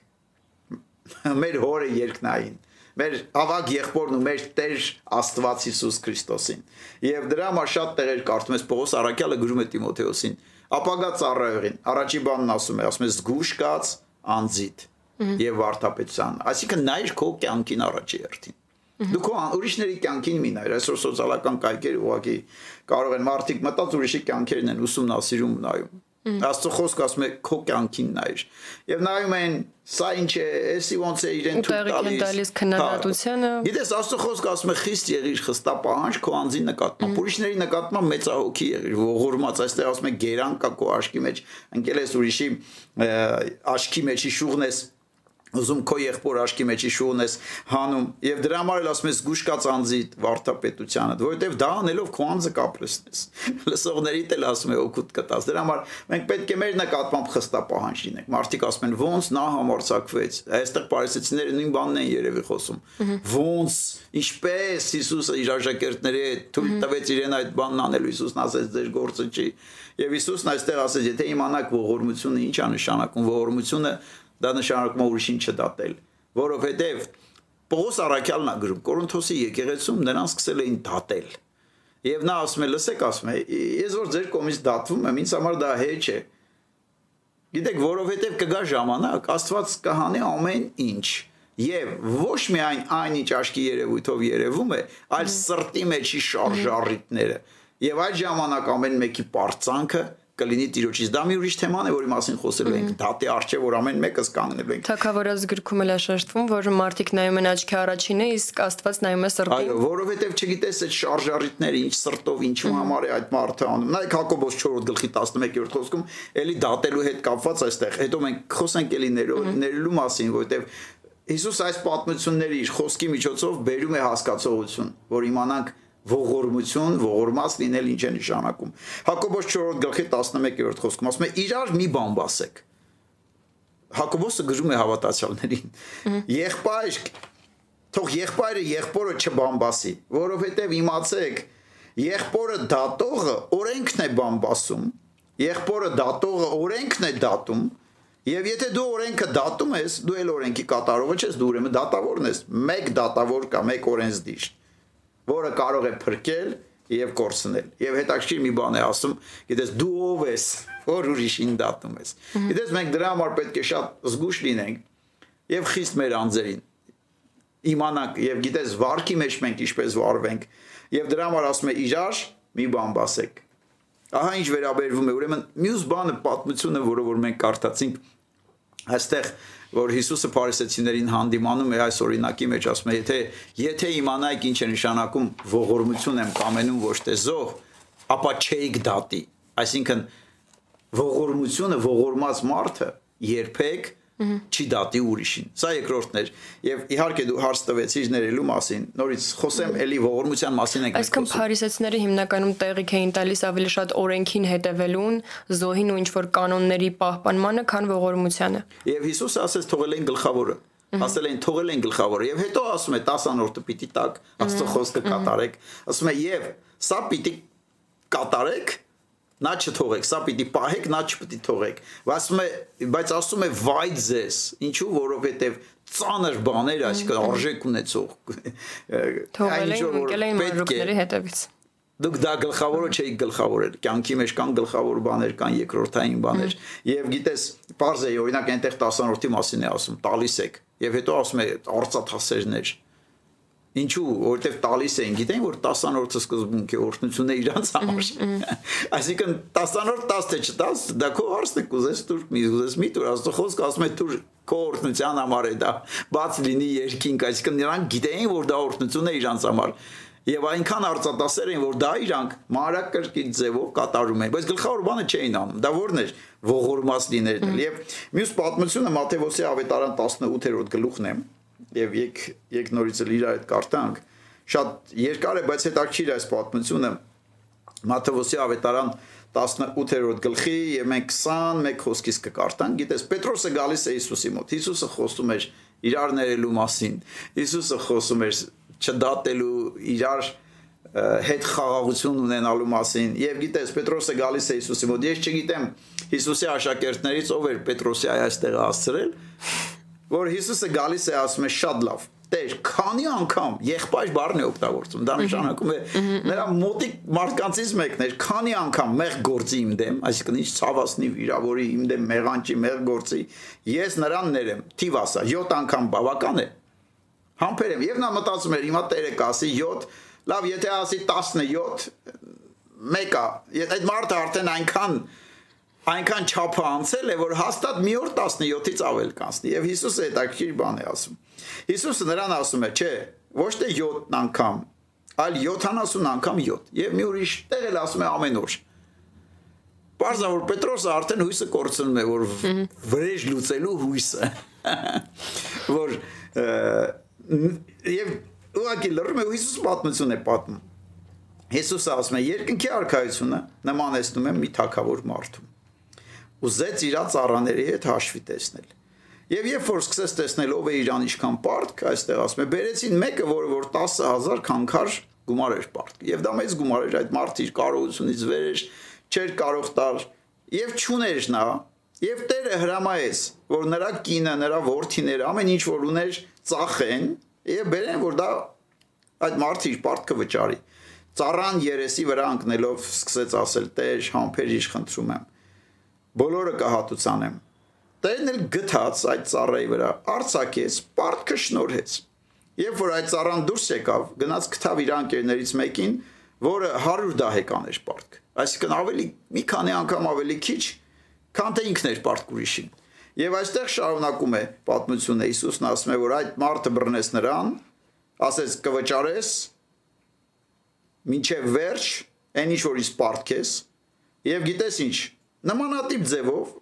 մեր հորը երկնային մեր ավագ եղբորն ու մեր Տեր Աստված Հիսուս Քրիստոսին։ Եվ դրա համար շատ տեղեր կարդում ես Պողոս Արաքյալը գրում է Տիմոթեոսին, ապագա ծառայողին։ Առաջի բանն ասում է, ասում է զգուշ կաց անձիդ եւ վարդապետության։ Այսինքն նայր քո կյանքին առաջի հերթին։ Դուք ուրիշների կյանքին մի նայր, այսօր սոցիալական կայքեր ուղղակի կարող են մարդիկ մտած ուրիշի կյանքերն են ուսումնասիրում նայում։ Աստծո խոսքը ասում է քո կյանքին նայր։ Եվ նայում են սա ինչ է, էսի ոնց է իրեն թույլ տալիս։ տալիս քննադատությունը։ հա։ Գիտես Աստծո խոսքը ասում է խիստ եղիր խստա պահանջ քո անձի նկատմամբ։ Ուրիշների նկատմամբ մեծահոգի եղիր, ողորմած, այստեղ ասում է գերան կա քո աշկի մեջ, ընկել ես ուրիշի աշկի մեջի շուղն ես ուզում քո եղբոր աշկի մեջի շուհն ես հանում եւ դրա համար էլ ասում ես գուշկած անձի վարդապետությանը որովհետեւ դա անելով քո անձը կապրեսնես [LAUGHS] լսողներիդ էլ ասում է օգուտ կտաս դրա համար մենք պետք է մեր նկատմամբ խստապահանջ լինենք մարդիկ ասում են ոնց նա համարցակվեց այստեղ պարիսեցիները նույն բանն են երևի խոսում ոնց ինչպես Հիսուսը իր աշակերտների հետ թույլ տվեց իրեն այդ բանն անելու Հիսուսն ասեց ձեր գործը չի եւ Հիսուսն այստեղ ասեց եթե իմանաք ողորմությունը ինչ է նշանակում ողորմությունը դա նշանակում է ուրիշին չդատել, որովհետև Պողոս Արաքյալն է գրում Կորինթոսի եկեղեցում նրան սկսել էին դատել։ Եվ նա ասում է, լսեք, ասում է, ես որ ձեր կողմից դատվում եմ, ինձ համար դա հեչ է։ Գիտեք, որովհետև կգա ժամանակ, Աստված կհանի ամեն ինչ։ Եվ ոչ միայն այն ինչ աշկի երևույթով երևում է, այլ սրտի մեջի շարժառիթները։ Եվ այդ ժամանակ ամեն մեկի པարծանքը կլինի տիրոջից։ Դա մի ուրիշ թեման է, որի մասին խոսելու ենք։ Դատի արժե, որ ամեն մեկս կանգնելու ենք։ Թակավորած գրքում էլ է շեշտվում, որ մարդիկ նայում են աչքի առաջինը, իսկ Աստված նայում է սրտին։ Այո, որովհետև չգիտես այդ շարժառիթները ինչ սրտով, ինչու համար է այդ մարդը անում։ Նայեք Հակոբոս 4-րդ գլխի 11-րդ խոսքում, էլի դատելու հետ կապված այստեղ։ Հետո մենք խոսենք էլի ներելու մասին, որովհետև Հիսուս այս պատմությունների իր խոսքի միջոցով բերում է հասկացողություն, որ իմանանք ողորմություն, ողորմած լինել ինչ է նշանակում։ Հակոբոս 4-րդ գլխի 11-րդ խոսքում ասում է իրար մի բան բասեք։ Հակոբոսը գրում է հավատացյալներին։ Եղբայր թող եղբայրը եղբորը չբամբասի, որովհետև իմացեք, եղբորը դատողը օրենքն է բամբասում, Եղբորը դատողը օրենքն է դատում, եւ եթե դու օրենքը դատում ես, դու էլ օրենքի կատարողը ես, դու ուրեմն դատավորն ես։ Մեկ դատավոր կա, մեկ օրենսդիր, որը կարող է փրկել եւ կորցնել։ Եվ հետաքրքիր մի բան է ասում, գիտես դու ով ես, որ ուրիշին դատում ես։ Գիտես մենք դրա համար պետք է շատ զգուշ լինենք եւ խիստ մեր անձերին իմանանք եւ գիտես վարքի մեջ մենք ինչպես վարվենք եւ դրա համար ասում է իրար մի բան բասեք ահա ինչ վերաբերվում է ուրեմն մյուս բանը պատմությունը որը որ մենք կարդացինք այստեղ որ Հիսուսը փարիսեցիներին հանդիմանում է այս օրինակի մեջ ասում է եթե եթե իմանայիք ինչ է նշանակում ողորմություն եմ կամենում ոչ թե զոհ ապա չէիք դատի այսինքն ողորմությունը ողորմած մարդը երբեք չի դատի ուրիշին։ Սա երկրորդն էր։ Եվ իհարկե դու հարց տվեցիր ներելու մասին։ Նորից խոսեմ էլի ողորմության մասին ենք Այսքան փարիսեցիները հիմնականում տեղիք էին տալիս ավելի շատ օրենքին հետևելուն, զոհին ու ինչ որ կանոնների պահպանմանը, քան ողորմությանը։ Եվ Հիսուսը ասեց թողել են գլխավորը ասել են թողել են գլխավորը եւ հետո ասում է 10 անորդը պիտի տակ աստծո խոսքը կատարեք ասում է եւ սա պիտի կատարեք նա չթողեք, սա պիտի պահեք, նա չպիտի թողեք։ Ասում է, բայց ասում է վայ ձեզ, ինչու, որովհետև ծանր բաներ, այսինքն արժեք ունեցող։ Թողել են ընկել են մանրուքների հետևից։ Դուք դա գլխավորը չէիք գլխավորել։ Կյանքի մեջ կան գլխավոր բաներ, կան երկրորդային բաներ։ Եվ գիտես, parz է, օրինակ այնտեղ 10-րդի մասին է ասում, տալիս եք։ Եվ հետո ասում է արծաթասերներ Ինչու, որովհետև տալիս էին, գիտեն, որ 10-րդը սկզբունք է օրհնությունն է իրանց համար։ Այսինքն 10-րդ 10 թե չտաս, դա քո հարցն է, կուզես դուր, մի ուզես մի դուր, աստծո խոսքը ասում է դուր քո օրհնության համար է դա, բաց լինի երկինք, այսինքն նրանք գիտեին, որ դա օրհնություն է իրանց համար։ Եվ այնքան արծատասեր են, որ դա իրանք մանրակրկիտ ձևով կատարում են, բայց գլխավոր բանը չէին անում։ Դա ո՞րն էր ողորմած լինելն։ Եվ մյուս պատմությունը Մատթեոսի ավետարան 18-րդ գլուխն է եւ եկ եկ նորից էլ իր այդ կարտանք շատ երկար է բայց հետաքրիր այս պատմությունը Մատթեոսի ավետարան 18-րդ գլխի եւ մենք 21 խոսքից կկարտանք գիտես Պետրոսը գալիս է Հիսուսի մոտ Հիսուսը խոսում էր իրար ներելու մասին Հիսուսը խոսում էր չդատելու իրար հետ խաղաղություն ունենալու մասին եւ գիտես Պետրոսը գալիս է Հիսուսի մոտ ես չգիտեմ Հիսուսի աշակերտներից ով էր Պետրոսի այստեղ հասցրել որ Հիսուսը գալիս է ասում է շատ լավ Տեր, քանի անգամ եղբայր բառն է օգտագործում։ Դա նշանակում է նրա մոտիկ մարդկանցից մեկն էր, քանի անգամ մեղ գործի իմ դեմ, այսինքն ինչ ցավասնի վիրավորի իմ դեմ մեղանջի մեղ գործի, ես նրան ներեմ։ Թիվ ասա, 7 անգամ բավական է։ Համբերեմ, եւ նա մտածում էր, հիմա Տերը կասի 7, լավ, եթե ասի 17, մեկա, այդ մարդը արդեն այնքան այնքան չափը անցել է, որ հաստատ մի օր 17-ից ավել կանցնի։ Եվ Հիսուսը հետաքրքիր բան է ասում։ Հիսուսը նրան ասում է, չէ, ոչ թե 7 անգամ, այլ 70 անգամ 7։ Եվ մի ուրիշ տեղ էլ ասում է ամեն օր։ Պարզա որ Պետրոսը արդեն հույսը կորցնում է, որ վրեժ լուծելու հույսը։ [LAUGHS] Որ եւ ուղղակի լրում է Հիսուս պատմություն է պատմում։ Հիսուսը ասում է երկնքի արքայությունը նմանեցնում է մի թակավոր մարդու ուզեց իր ծառաների հետ հաշվի տեսնել։ Եվ երբ որ սկսեց տեսնել ով է իրան ինչքան պարտք, այստեղ ասում է, բերեցին մեկը, որը որ 10000 քանքար գումար էր պարտք։ Եվ դա մեծ գումար էր, այդ մարդը իր կարողությունից վեր էր, չէր կարող տալ եւ ճուներ նա, եւ Տերը հրամայեց, որ նրա կինը, նրա որդիները, ամեն ինչ որ ուներ, ծախեն եւ բերեն, որ դա այդ մարդը իր պարտքը վճարի։ Ծառան երեսի վրա ընկնելով սկսեց ասել. «Տեր, համբերիչ խնդրում եմ, բոլորը կհատուցանեմ։ Տերն էլ գթած այդ ծառայի վրա արցակեց, պարտքը շնորհեց։ Երբ որ այդ ծառան դուրս եկավ, գնաց գտավ իր անկերներից մեկին, որը 100 դահեկան էր պարտք։ Այսինքն ավելի մի քանի անգամ ավելի քիչ, քան թե ինքն էր պարտք ուրիշին։ Եվ այստեղ շարունակում է պատմությունը Հիսուսն ասում է, որ այդ մարդը բռնեց նրան, ասեց կվճարես, ինչև վերջ, այն ինչ որ իս պարտքես, եւ գիտես ինչ, Նմանատիպ ձևով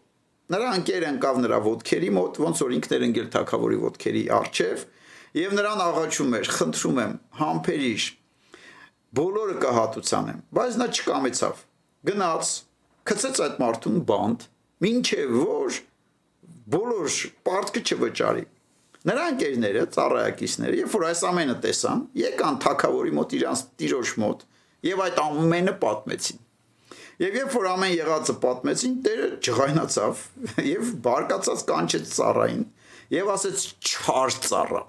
նրա ընկերը ընկավ նրա ոդքերի մոտ, ոնց որ ինքն էր ընկել թակավորի ոդքերի առջև, եւ նրան աղաչում էր, խնդրում եմ, համբերիշ, բոլորը կհատուցանեմ, բայց նա չկամեցավ։ Գնաց, գցեց այդ մարդուն բանդ, ինչեւ որ բոլոր պարտքը չվճարի։ Նրա ընկերները, ծառայակիցները, երբ որ այս ամենը տեսան, եկան թակավորի մոտ իրանց տիրոջ մոտ եւ այդ ամենը պատմեցին։ Եվ երբ որ ամեն եղածը պատմեցին, Տերը ջղայնացավ եւ բարկացած կանչեց ծառային եւ ասեց չար ծառա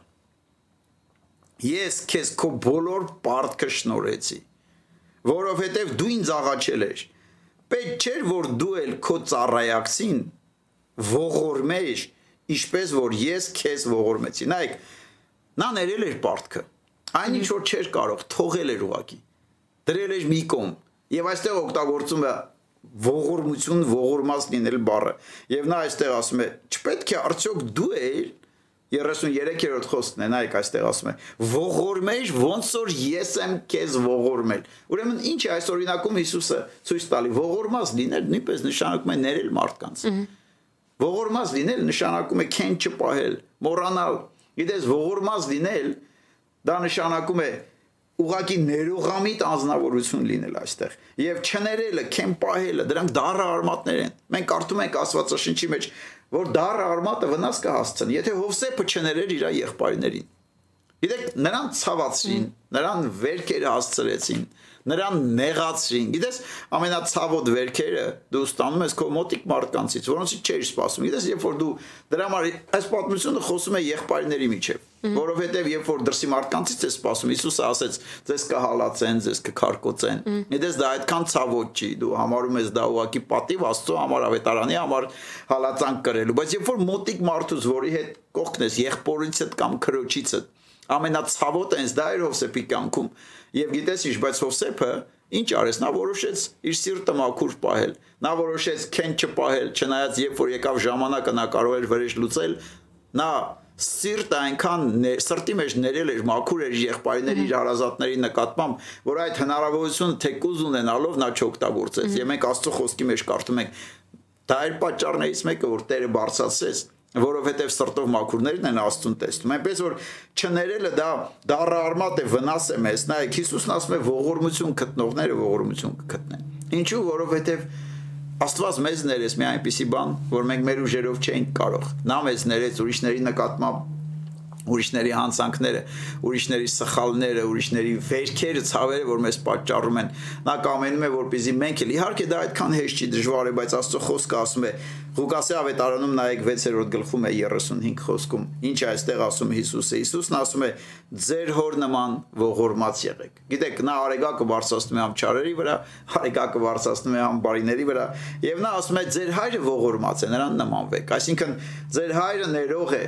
Ես քեզ քո բոլոր պարտքը շնորհեցի որովհետև դու ինձ աղաչել ես պետք չէր որ դու էլ քո ծառայակցին ողորմեиш ինչպես որ ես քեզ ողորմեցի նայեք նա ներել էր պարտքը այն ինչ որ չէր կարող թողել էր ուղակի դրել էր մի կողմ եւ այստեղ օգտագործում է ողորմություն, ողորմած լինել բառը։ Եվ նա այստեղ ասում է, չպետք է արդյոք դու ես 33-րդ խոսքն է, նայեք այստեղ ասում է. ողորմեջ ոնց որ ես եմ քեզ ողորմել։ Ուրեմն ինչ է այս օրինակում Հիսուսը ցույց տալի ողորմած լինել նույնպես նշանակում է ներել մարդկանց։ Ողորմած լինել նշանակում է քեն չպահել, մոռանալ։ Գիտես, ողորմած լինել դա նշանակում է ուղակի ներողամիտ անznավորություն լինել այստեղ եւ չներելը, քեն պահելը, դրանք դառը արմատներ են։ Մենք կարդում ենք Աստվածաշնչի մեջ, որ դառը արմատը վնաս կհասցնի, եթե Հովսեփը չներեր իր եղբայրներին։ Գիտեք, նրան ցավացրին, նրան վերքերը հասցրեցին, նրան նեղացրին։ Գիտես, ամենացավոտ վերքերը դու ստանում ես քո մոտիկ մարդկանցից, որոնցից չէիր սպասում։ Գիտես, երբ որ դու դրա համար այս պատմությունը խոսում է եղբայրների միջև, որովհետև երբ որ դրսի մարդկանցից է սպասում, Հիսուսը ասեց, ձեզ կհալածեն, ձեզ կքարկոծեն։ Գիտես, դա այդքան ցավոտ չի, դու համարում ես դա ուղակի պատիվ Աստծո համար, ավետարանի համար հալածանք կրելու, բայց երբ որ մոտիկ մարդուց, որի հետ կողքն ես, եղբորիցդ կամ քրոջիցդ, ամենացավոտ այնս դա էր Հովսեփի կյանքում Եվ գիտես ինչ, բայց Հովսեփը ինչ արեց, նա որոշեց իր սիրտը մաքուր պահել։ Նա որոշեց քեն չպահել, չնայած երբ որ եկավ ժամանակը նա կարող էր վրեժ լուծել, նա սիրտը այնքան սրտի մեջ ներել էր մաքուր էր եղբայրների իր հարազատների նկատմամբ, որ այդ հնարավորությունը թեկուզ ունենալով նա չօգտագործեց։ Եվ մենք Աստծո խոսքի մեջ կարդում ենք դա էր պատճառներից մեկը, որ Տերը բարձրացրեց որովհետև սրտով մաքուրներն են Աստուն տեսնում։ Այնպես որ չներելը դա դառը արմատ է, վնաս է մեզ։ Նայեք, Հիսուսն ասում է ողորմություն գտնողները ողորմություն կգտնեն։ Ինչու? Որովհետև Աստված մեզ ներեց մի այնպիսի բան, որ մենք մեր ուժերով չենք կարող։ Նա մեզ ներեց ուրիշների նկատմամբ ուրիշների հանցանքները, ուրիշների սխալները, ուրիշների վերքերը, ցավերը, որ մեզ պատճառում են։ Նա կամենում է, որպեսզի մենք էլ իհարկե դա այդքան հեշտ չի, դժվար է, բայց Աստծո խոսքը ասում է Ղուկասի ավետարանում նայեք 6-րդ գլխում է 35 խոսքում։ Ինչ է այստեղ ասում Հիսուսը։ Հիսուսն ասում է. «Ձեր հոր նման ողորմած եղեք»։ Գիտեք, նա արեգակը բարձրացնում է համ չարերի վրա, արեգակը բարձրացնում է համ բարիների վրա, եւ նա ասում է. «Ձեր հայրը ողորմած է, նրան նմանվեք»։ Այսինքն ձեր հայրը ներող է,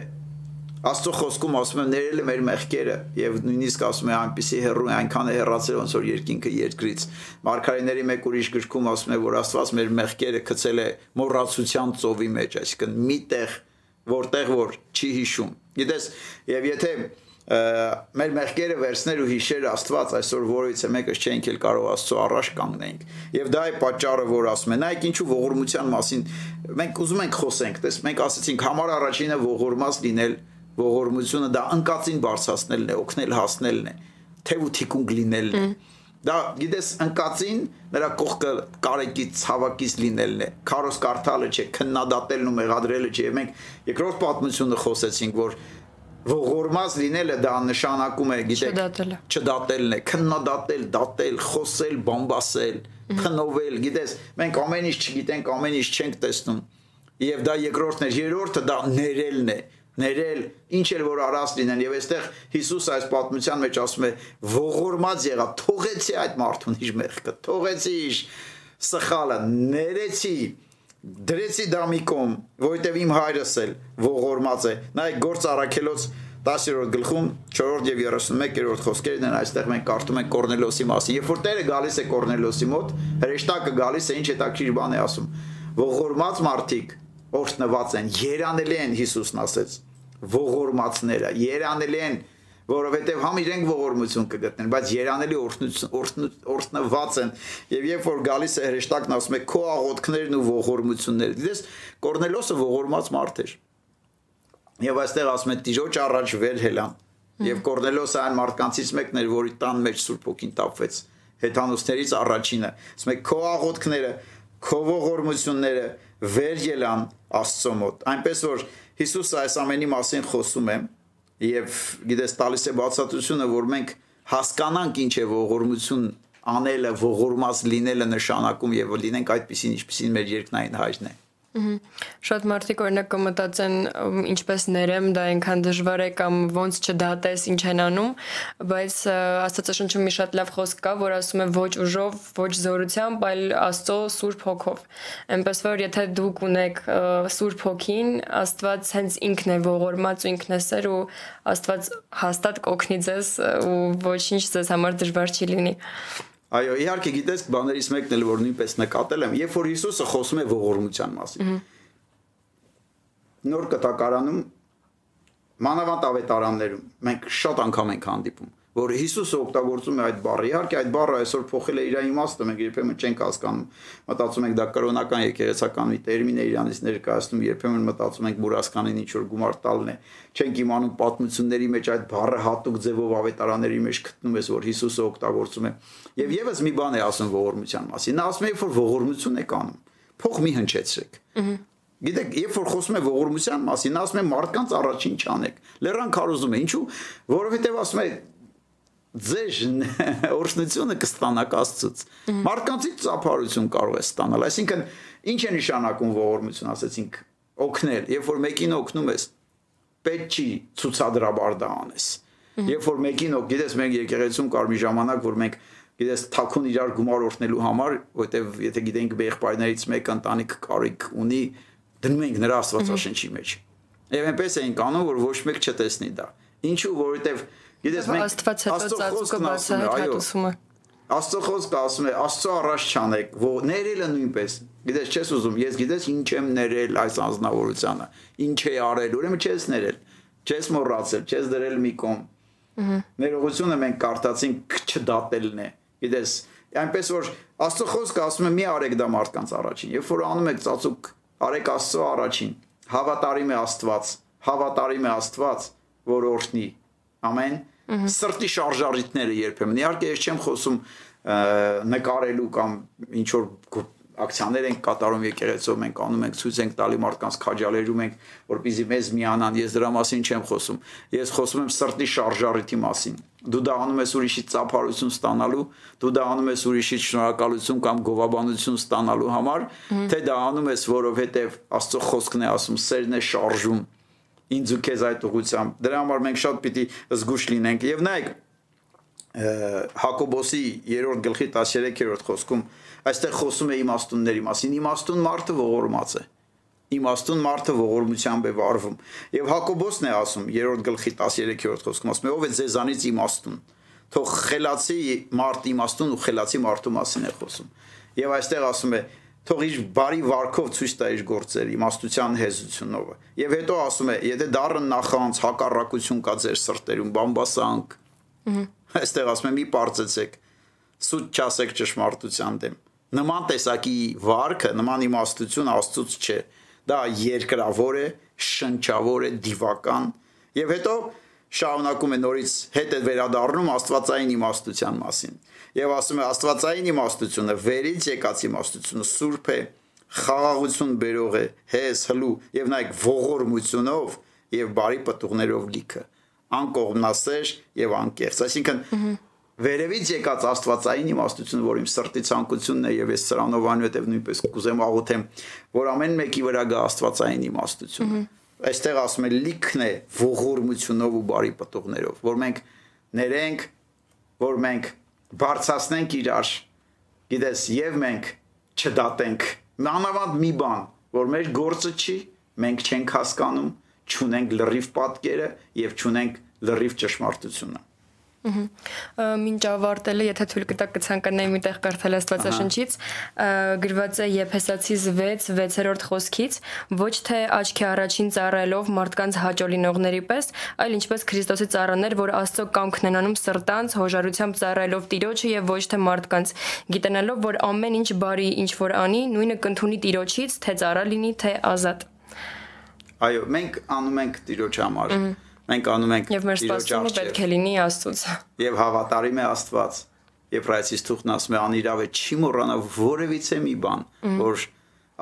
Աստծո խոսքում ասում եմ ներել է մեր մեղքերը եւ նույնիսկ ասում է այնպիսի հերրու այնքան է հեռացել ոնց որ երկինքը երկրից Մարգարեների մեկ ուրիշ գրքում ասում է որ Աստված մեր մեղքերը գցել է մոռացության ծովի մեջ այսինքն միտեղ որտեղ որ չի հիշում գիտես եւ եթե մեր մեղքերը վերցներ ու հիշեր Աստված այսօր որից է մեկը չենք էլ կարող Աստծո առաջ կանգնենք եւ դա է պատճառը որ ասում են նայեք ինչու ողորմության մասին մենք ուզում ենք խոսենք տես մենք ասացինք համար առաջինը ողորմած լինել ողորմությունը դա անկածին բարձրացնելն է, օգնել հասնելն է, թեւ ու թիկունք լինելն է։ Դա գիտես անկածին նրա կողքը կարեկից ցավակից լինելն է։ Քարոս կարդալը չէ, քննադատելն ու մեղադրելը չէ։ Մենք երկրորդ պատմությունը խոսեցինք, որ ողորմած լինելը դա նշանակում է, գիտեք, չդատելը։ Չդատելն է, քննադատել, դատել, խոսել, բամբասել, փնովել, գիտես, մենք ամեն ինչ չգիտենք, ամեն ինչ չենք տեսնում։ Եվ դա երկրորդն է, երրորդը դա ներելն է ներել, ինչ էլ որ արած լինեն եւ այստեղ Հիսուս այս պատմության մեջ ասում է ողորմած եղա, թողեցի այդ մարդուն իր մեղքը, թողեցի իր սխալը, ներեցի, դրեցի դամիկում, որովհետեւ իմ հայրս էլ ողորմած է։ Նայեք գործ առաքելոց 10-րդ գլխում 4-րդ եւ 31-րդ խոսքերն են այստեղ մենք կարդում ենք Կորնելոսի մասին։ Երբ որ Տերը գալիս է Կորնելոսի մոտ, հրեշտակը գալիս է ինչ հետաքրիր բան է ասում։ Ողորմած մարդիկ օրհնված են, երանելի են Հիսուսն ասեց ողորմածները երանելի են որովհետև համ իրենք ողորմություն կգտնեն, բայց երանելի օրհնված են։ Եվ երբ որ գալիս է հրեշտակն ասում է քո աղոթքներն ու ողորմությունները, դիտես Կորնելոսը ողորմած մարդ էր։ Եվ այստեղ ասում է Տիրոջ առաջ վեր հելան։ Եւ Կորնելոսը այն մարդկանցից մեկն էր, որի տան մեջ Սուրբ ոգին տապվեց։ Հեթանոսներից առաջինը։ Ասում է քո աղոթքները, քո ողորմությունները վեր ելան Աստծո մոտ։ Այնպես որ Հիսուսը այս ամենի մասին խոսում է եւ գիտես տալիս է բացատրությունը, որ մենք հասկանանք ինչ է ողորմություն անելը, ողորմած լինելը նշանակում եւ լինենք այդպեսին, ինչպեսին մեր երկնային հայրն է։ Շատ մարդիկ օրինակ կմտածեն ինչպես ներեմ, դա այնքան դժվար է կամ ոնց չդատես ինչ են անում, բայց Աստվածաշնչում մի շատ լավ խոսք կա, որ ասում է ոչ ուժով, ոչ զորությամբ, այլ Աստծո Սուրբ Հոգով։ Այնպես որ եթե դուք ունեք Սուրբ Հոգին, Աստված հենց ինքն է ողորմած ու ինքն է սեր ու Աստված հաստատ կօգնի ձեզ ու ոչինչ ձեզ համար դժվար չի լինի։ Այո, իհարկե գիտես, բաներից մեկն էլ որ նույնպես նկատել եմ, երբ որ Հիսուսը խոսում է ողորմության մասին։ Նոր կտակարանում մանավանդ ավետարաններում մենք շատ անգամ ենք հանդիպում որ Հիսուսը օգտագործում է այդ բառը։ Իհարկե այդ բառը այսօր փոխել է իր իմաստը, մենք երբեմն չենք հասկանում։ Մտածում ենք դա կրոնական եկեղեցական մի տերմին է իրանից ներկայացնում, երբեմն մտածում ենք մուրասկանին ինչ որ գումար տալն է։ Չենք իմանում պատմությունների մեջ այդ բառը հատուկ ձևով ավետարանների մեջ գտնում ես, որ Հիսուսը օգտագործում է։ Եվ եւս մի բան է ասում ողորմության մասին։ Նա ասում է, որ ողորմություն եք անում։ Փող մի հնչեցրեք։ Գիտեք, երբ որ խոսում է ողորմության մասին, ասում է մարդկանց առաջին չանեք։ Լեռան քարոզում է, ինչու? Որովհետև ասում է ձեր [LAUGHS] օրհնությունը կստանաք Աստծուց։ Մարդկանցից ծափարություն կարող է ստանալ։ Այսինքն, ինչ է նշանակում ողորմություն, ասեցինք, օգնել, երբ որ մեկին օգնում ես, պետք չի ցուցադրաբար դա անես։ Երբ որ մեկին օգ, գիտես, մենք եկեղեցում կար մի ժամանակ, որ մենք գիտես թաքուն իրար գումար օրհնելու համար, որտեվ եթե գիտենք եղբայրներից մեկը ընտանիք կարիք ունի, դնում ենք նրա աստվածաշնչի մեջ։ Եվ այնպես էինք անում, որ ոչ մեկ չտեսնի դա։ Ինչու, որովհետև Գիտես մենք Աստված հետո ծածուկը բացահայտում է։ Աստծո խոսքը ասում է Աստծո առաջ չանեք, որ ներելը նույնպես։ Գիտես, չես ուզում, ես գիտես ինչ եմ ներել այս անznավորությանը, ինչ է արել, ուրեմն չես ներել, չես մոռացել, չես դրել մի կողմ։ Ներողությունը մենք կարդացինք չդատելն է։ Գիտես, այնպես որ Աստծո խոսքը ասում է մի արեք դա մարդկանց առաջին, երբ որ անում եք ծածուկ, արեք Աստծո առաջին։ Հավատարիմ է Աստված, հավատարիմ է Աստված, որ օրհնի։ Ամեն սրտի շարժարիտները երբեմն իհարկե ես չեմ խոսում նկարելու կամ ինչ որ ակցիաներ ենք կատարում եկեղեցով մենք անում ենք ցույց ենք տալի մարդկանց քաջալերում ենք որպեսզի մեզ միանան ես դրա մասին չեմ խոսում ես խոսում եմ սրտի շարժարիտի մասին դու դա անում ես ուրիշի ծափարություն ստանալու դու դա անում ես ուրիշի շնորհակալություն կամ գովաբանություն ստանալու համար թե դա անում ես որովհետև աստծո խոսքն է ասում սերն է շարժում ինձ ու քեզ այդ ուղությամբ։ Դրա համար մենք շատ պիտի զգուշ լինենք։ Եվ նայեք Հակոբոսի 3-րդ գլխի 13-րդ խոսքում այստեղ խոսում է իմաստունների մասին։ Իմաստուն մարդը ողորմած է։ Իմաստուն մարդը ողորմությամբ է վարվում։ Եվ Հակոբոսն է ասում 3-րդ գլխի 13-րդ խոսքում ասում է ով է ձեզանից իմաստուն։ Թող խելացի մարդ իմաստուն ու խելացի մարդու մասին է խոսում։ Եվ այստեղ ասում է թող իր բարի վարքով ցույց տա իր գործերը, իմաստության հեզությունով։ Եվ հետո ասում է, եթե դառը նախանց հակառակություն կա ձեր սրտերում, բամբասանք։ Այստեղ ասում է մի բարձեցեք, սուտ չասեք ճշմարտության դեմ։ Նման տեսակի վարքը, նման իմաստություն Աստծուց չէ։ Դա երկրավոր է, շնչավոր է, դիվական։ Եվ հետո շարունակում է նորից հետ է վերադառնում Աստվածային իմաստության մասին եւ ասում է Աստվածային իմաստությունը վերից եկած իմաստությունը սուրբ է խաղաղություն բերող է հես հլու եւ նայեք ողորմությունով եւ բարի պատուղներով լիքը անկողմնասեր եւ անկեղծ այսինքն վերևից եկած աստվածային իմաստությունը, որ իմ սրտի ցանկությունն է եւ ես սրանով անուտեւ նույնպես կուզեմ աղոթեմ, որ ամեն մեկի վրա գա աստվածային իմաստությունը։ Այստեղ ասում է լիքն է ողորմությունով ու բարի պատուղներով, որ մենք ներենք, որ մենք բարձրացնենք իրար գիտես եւ մենք չդատենք մանավանդ մի բան որ մեր գործը չի մենք չենք հասկանում չունենք լրիվ պատկերը եւ չունենք լրիվ ճշմարտությունը Մինչ ավարտելը, եթե թույլ կտակ կցանկանայի մի տեղ կարդալ Աստվածաշնչից, գրված է Եփեսացի 6 6-րդ խոսքից, ոչ թե աչքի առաջին ծառայելով մարդկանց հաճո լինողների պես, այլ ինչպես Քրիստոսի ծառաներ, որ Աստծո կամքն են անում սրտանց հոժարությամբ ծառայելով Տիրոջը եւ ոչ թե մարդկանց, գիտենալով, որ ամեն ինչ բարի ինչ որ անի, նույնը կընդունի Տիրոջից, թե ծառա լինի, թե ազատ։ Այո, մենք անում ենք Տիրոջ համար։ Ահա մենք անում ենք Եվ մեր սպասումը պետք է լինի Աստծուց։ Եվ հավատարիմ է Աստված։ Եփրայցից թուղթն ասում է անիրավ է չի մոռանա որևիցե մի բան, որ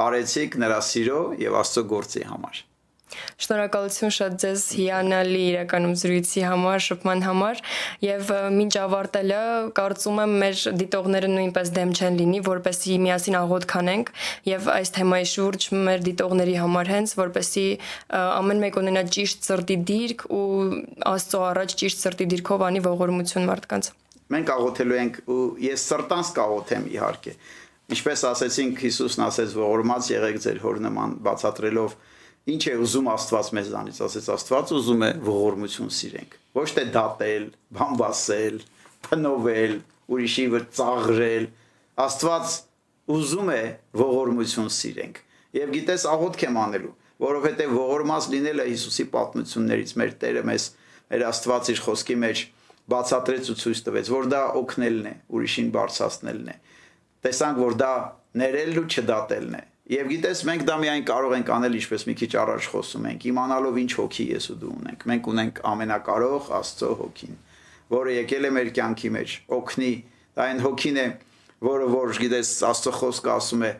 արեցիք նրա սիրո եւ Աստծո գործի համար։ Շնորհակալություն շատ ձեզ հիանալի իրականում զրույցի համար, շփման համար եւ մինչ ավարտելը կարծում եմ մեր դիտողները նույնպես դեմ չեն լինի, որպեսզի միասին աղոթք անենք եւ այս թեմայի շուրջ մեր դիտողների համար հենց որպեսզի ամեն մեկ ունենա ճիշտ սրտի դիրք ու Աստծո առաջ ճիշտ սրտի դիրքով անի ողորմություն մարդկանց։ Մենք աղոթելու ենք ու ես սրտանց կաղոթեմ իհարկե։ Ինչպես ասեցինք Հիսուսն ասեց ողորմած եղեք ձեր հոր նման բացատրելով Ինչ է ուզում Աստված մեզանից, ասեց Աստված ուզում է ողորմություն սիրենք։ Ոչ թե դատել, բամբասել, փնովել, ուրիշի վրա ծաղրել։ Աստված ուզում է ողորմություն սիրենք։ Եվ գիտես աղոթք եմ անելու, որովհետև ողորմած լինելը Հիսուսի պատմություններից մեր Տերը մեզ մեր Աստված իր խոսքի մեջ բացատրեց ու ցույց տվեց, որ դա օգնելն է, ուրիշին բարձրացնելն է։ Տեսանք, որ դա ներելն ու չդատելն է Եվ գիտես, մենք դա միայն կարող ենք անել, ինչպես մի քիչ առաջ խոսում ենք, իմանալով ինչ հոգի ես ու դու ունենք։ Մենք ունենք ամենակարող Աստծո հոգին, որը եկել է մեր կյանքի մեջ, օգնի, դա այն հոգին է, որը որ գիտես, Աստծո խոսքը ասում է,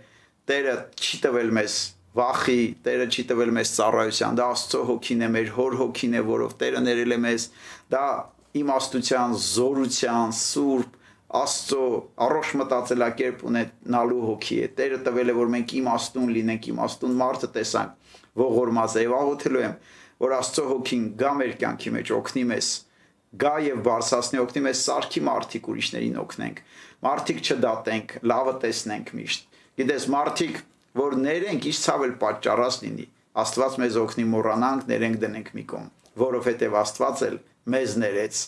Տերը չի տվել մեզ վախի, Տերը չի տվել մեզ ծառայության, դա Աստծո հոգին է, մեր հոր հոգին է, որով Տերը ներել է մեզ, դա իմաստության, զորության, սուրբ Աստծո առողջ մտածելակերպ ունենալու հոգի է։ Տերը տվել է, որ մենք իմաստուն լինենք, իմաստուն մարդը տեսանք, ողորմած Եվ աղոթելու եմ, որ Աստծո հոգին գա մեր կյանքի մեջ օգնի մեզ, գա եւ բարձրացնի օգնի մեզ սարքի մարդիկ ուրիշներին օգնենք։ Մարդիկ չդատենք, լավը տեսնենք միշտ։ Գիտես, մարդիկ, որ ներենք, իշ ցավել պատճառած լինի։ Աստված մեզ օգնի մոռանանք, ներենք դնենք մի կողմ, որովհետեւ Աստված էլ մեզ ներեց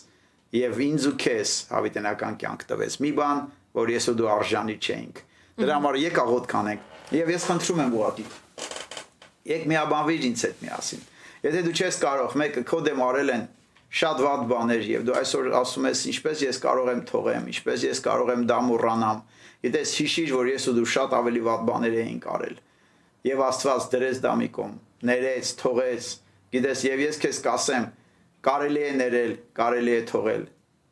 եւ ինձ ու քեզ հավիտենական կյանք տվեց։ Մի բան, որ ես ու դու արժանի չենք։ Դրա համար եկ աղոտ կանենք։ Եվ ես խնդրում եմ ուղղակի։ Եկ միաբանվիր ինձ հետ միասին։ Եթե դու չես կարող, մեկը քո դեմ արել են շատ վատ բաներ եւ դու այսօր ասում ես ինչպես ես կարող եմ թողեմ, ինչպես ես կարող եմ դա մոռանամ։ Գիտես հիշիր, որ ես ու դու շատ ավելի վատ բաներ էինք արել։ Եվ Աստված դրեց դա մի կողմ, ներեց, թողեց։ Գիտես, եւ ես քեզ կասեմ, կարելի է ներել, կարելի է թողել։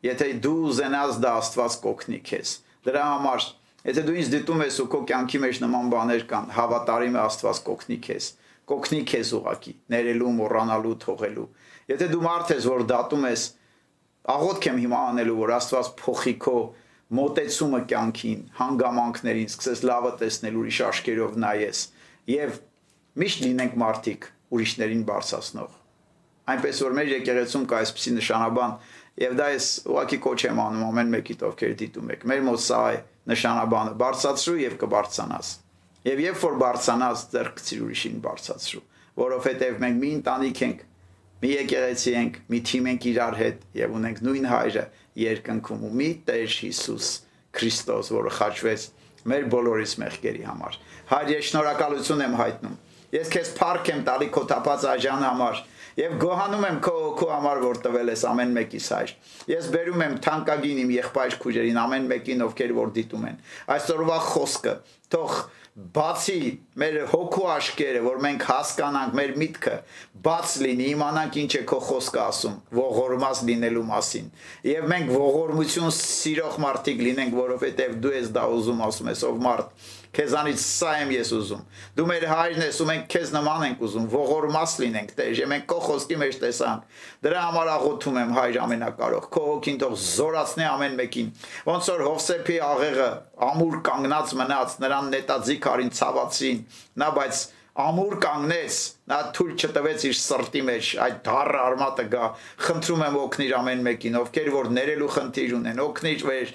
Եթե դու ուզենաս դա Աստված կօգնի քեզ։ Դրա համար, եթե դու ինձ դիտում ես ու քո կյանքի մեջ նման բաներ կան, հավատարիմ է Աստված կօգնի քեզ։ Կօգնի քեզ ուղակի, ներելու, մոռանալու, թողելու։ Եթե դու մարդ ես, որ դատում ես, աղոթք եմ հիմա անելու, որ Աստված փոխի քո մոտեցումը կյանքին, հանգամանքներին, սկսես լավը տեսնել ուրիշ աշկերով նայես եւ միշտ լինենք մարդիկ ուրիշներին բարձրացնող այնպես որ մեր եկեղեցում կա այսպիսի նշանաբան եւ դա ես ուղակի կոչ եմ անում ամեն մեկիդ ովքեր դիտում եք մեր մոտ սա է նշանաբանը բարձացրու եւ կբարձանաս եւ երբ որ բարձանաս ձեռք ցիր ուրիշին բարձացրու որովհետեւ մենք մի ընտանիք ենք մի եկեղեցի ենք մի թիմ ենք իրար հետ եւ ունենք նույն հայրը երկնքում ու մի Տեր Հիսուս Քրիստոս որը խաչվեց մեր բոլորիս մեղքերի համար հայր ես շնորհակալություն եմ հայտնում ես քեզ փառք եմ տալի քո տապած աժան համար Եվ գոհանում եմ քո քո համար որ տվել ես ամեն մեկիս հայր։ Ես բերում եմ թանկագին իմ եղբայր քույրերին ամեն մեկին ովքեր որ դիտում են։ Այսօրվա խոսքը թող բացի մեր հոգու աշկերը, որ մենք հասկանանք մեր միտքը, բաց լինի, իմանանք ինչ է քո խոսքը ասում, ողորմած լինելու մասին։ Եվ մենք ողորմություն սիրող մարդիկ լինենք, որովհետև դու ես դա ուզում ասում ես, ով մարդ Քեզանից սա եմ ես ուզում։ Դու մեր հայրն ես ու մենք քեզ նման ենք ուզում, ողորմած լինենք, Տեր, եւ մենք քո խոսքի մեջ տեսանք։ Դրա համար աղոթում եմ հայր ամենակարող։ Քո հոգին թող զորացնի ամեն մեկին։ Ոնց որ Հովսեփի աղեղը ամուր կանգնած մնաց, նրան նետաձիգ արին ցավացին։ Նա բայց ամուր կանգնեց, նա թույլ չտվեց իր սրտի մեջ այդ դառը արմատը գա։ Խնդրում եմ օգնիր ամեն մեկին, ովքեր որ ներելու խնդիր ունեն, օգնիր վեր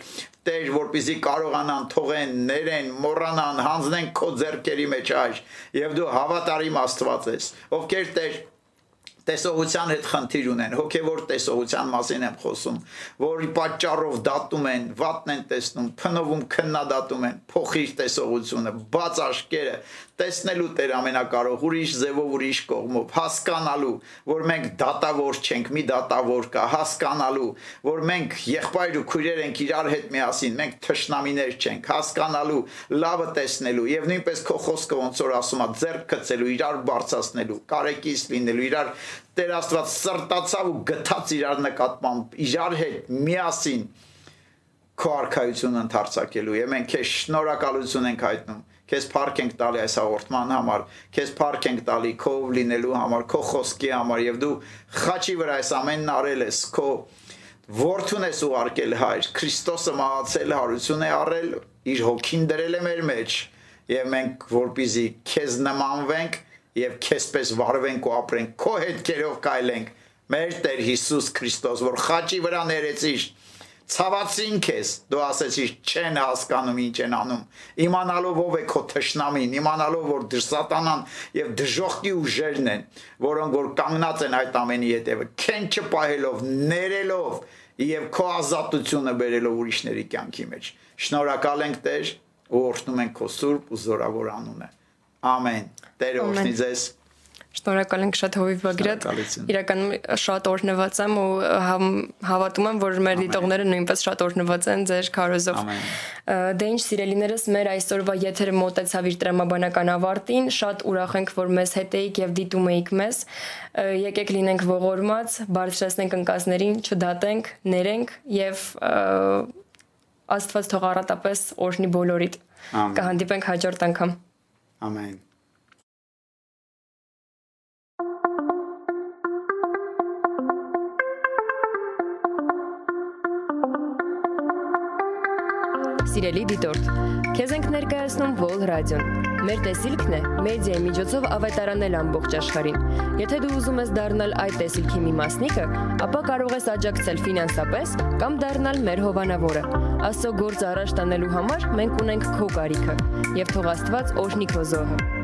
Տեր, որպեսզի կարողանան թողեն, ներեն, մոռանան, հանձնեն քո ձեռքերի մեջ այր, եւ դու հավատարիմ Աստված ես։ Ովքեր Տեր տեսողության հետ խնդիր ունեն, հոգևոր տեսողության մասին եմ խոսում, որի պատճառով դատում են, վատն են տեսնում, փնովում, քննադատում են, փոխիր տեսողությունը, բաց աշկերը, տեսնելու Տեր ամենակարող ուրիշ ձևով ուրիշ կողմով հասկանալու որ մենք դատավոր չենք մի դատավոր կա հասկանալու որ մենք եղբայր ու քույրեր ենք իրար հետ միասին մենք թշնամիներ չենք հասկանալու լավը տեսնելու եւ նույնպես քո խոսքը ոնց որ ասում է ձեռք գցելու իրար բարձրացնելու կարեկից լինելու իրար Տեր Աստված սրտացավ ու գթած իրար նկատմամբ իրար հետ միասին քո արքայությունը ընդարձակելու եւ մենք քեզ շնորհակալություն ենք հայտնում Քեզ փառք ենք տալի այս հաղորդման համար, քեզ փառք ենք տալի քո լինելու համար, քո խոսքի համար եւ դու խաչի վրա այս ամենն արել ես, քո որդուն ես ուղարկել հայր, Քրիստոսը մահացել հարություն է առել, իր հոգին դրել է մեր մեջ եւ մենք որպիզի քեզ նմանվենք եւ քեզպես վարվենք ու ապրենք, քո հետքերով կայլենք մեր Տեր Հիսուս Քրիստոս, որ խաչի վրա ներեցիր ցավացին քեզ դու ասեցիր չեն հասկանում ինչ են անում իմանալով ով է քո թշնամին իմանալով որ դրսատանան եւ դժողքի ուժերն են որոնք որ կանգնած են այդ ամենի հետևը քեն չպահելով ներելով եւ քո ազատությունը բերելով ուրիշների կյանքի մեջ շնորհակալ ենք Տեր ու օրհնում ենք քո սուրբ ու զորավոր անունը ամեն Տերը օրհնի ձեզ Շնորհակալ ենք շատ հովիվ Բագրատ։ Իրականում շատ օրհնված եմ ու հավատում եմ, որ մեր դիտողները նույնպես շատ օրհնված են ձեր քարոզով։ Դե ինչ սիրելիներս, մեր այսօրվա եթերը մոտեցավ իր տրամաբանական ավարտին։ Շատ ուրախ ենք, որ մեզ հետ էիք եւ դիտում էիք մեզ։ Եկեք լինենք ողորմած, բարձրացնենք ընկածներին, չդատենք, ներենք եւ Աստված թող առատապես օրհնի բոլորիդ։ Կհանդիպենք հաջորդ անգամ։ Ամեն։ Սիրելի դիտորդ, քեզ ենք ներկայացնում Vol Radio-ն։ Մեր տեսիլքն է մեդիայի միջոցով ավետարանել ամբողջ աշխարհին։ Եթե դու ուզում ես դառնալ այդ տեսիլքի մի մասնիկը, ապա կարող ես աջակցել ֆինանսապես կամ դառնալ մեր հովանավորը։ Աստծո գործ առաջ տանելու համար մենք ունենք քո կարիքը, եւ թող Աստված օրհնի քո զոհը։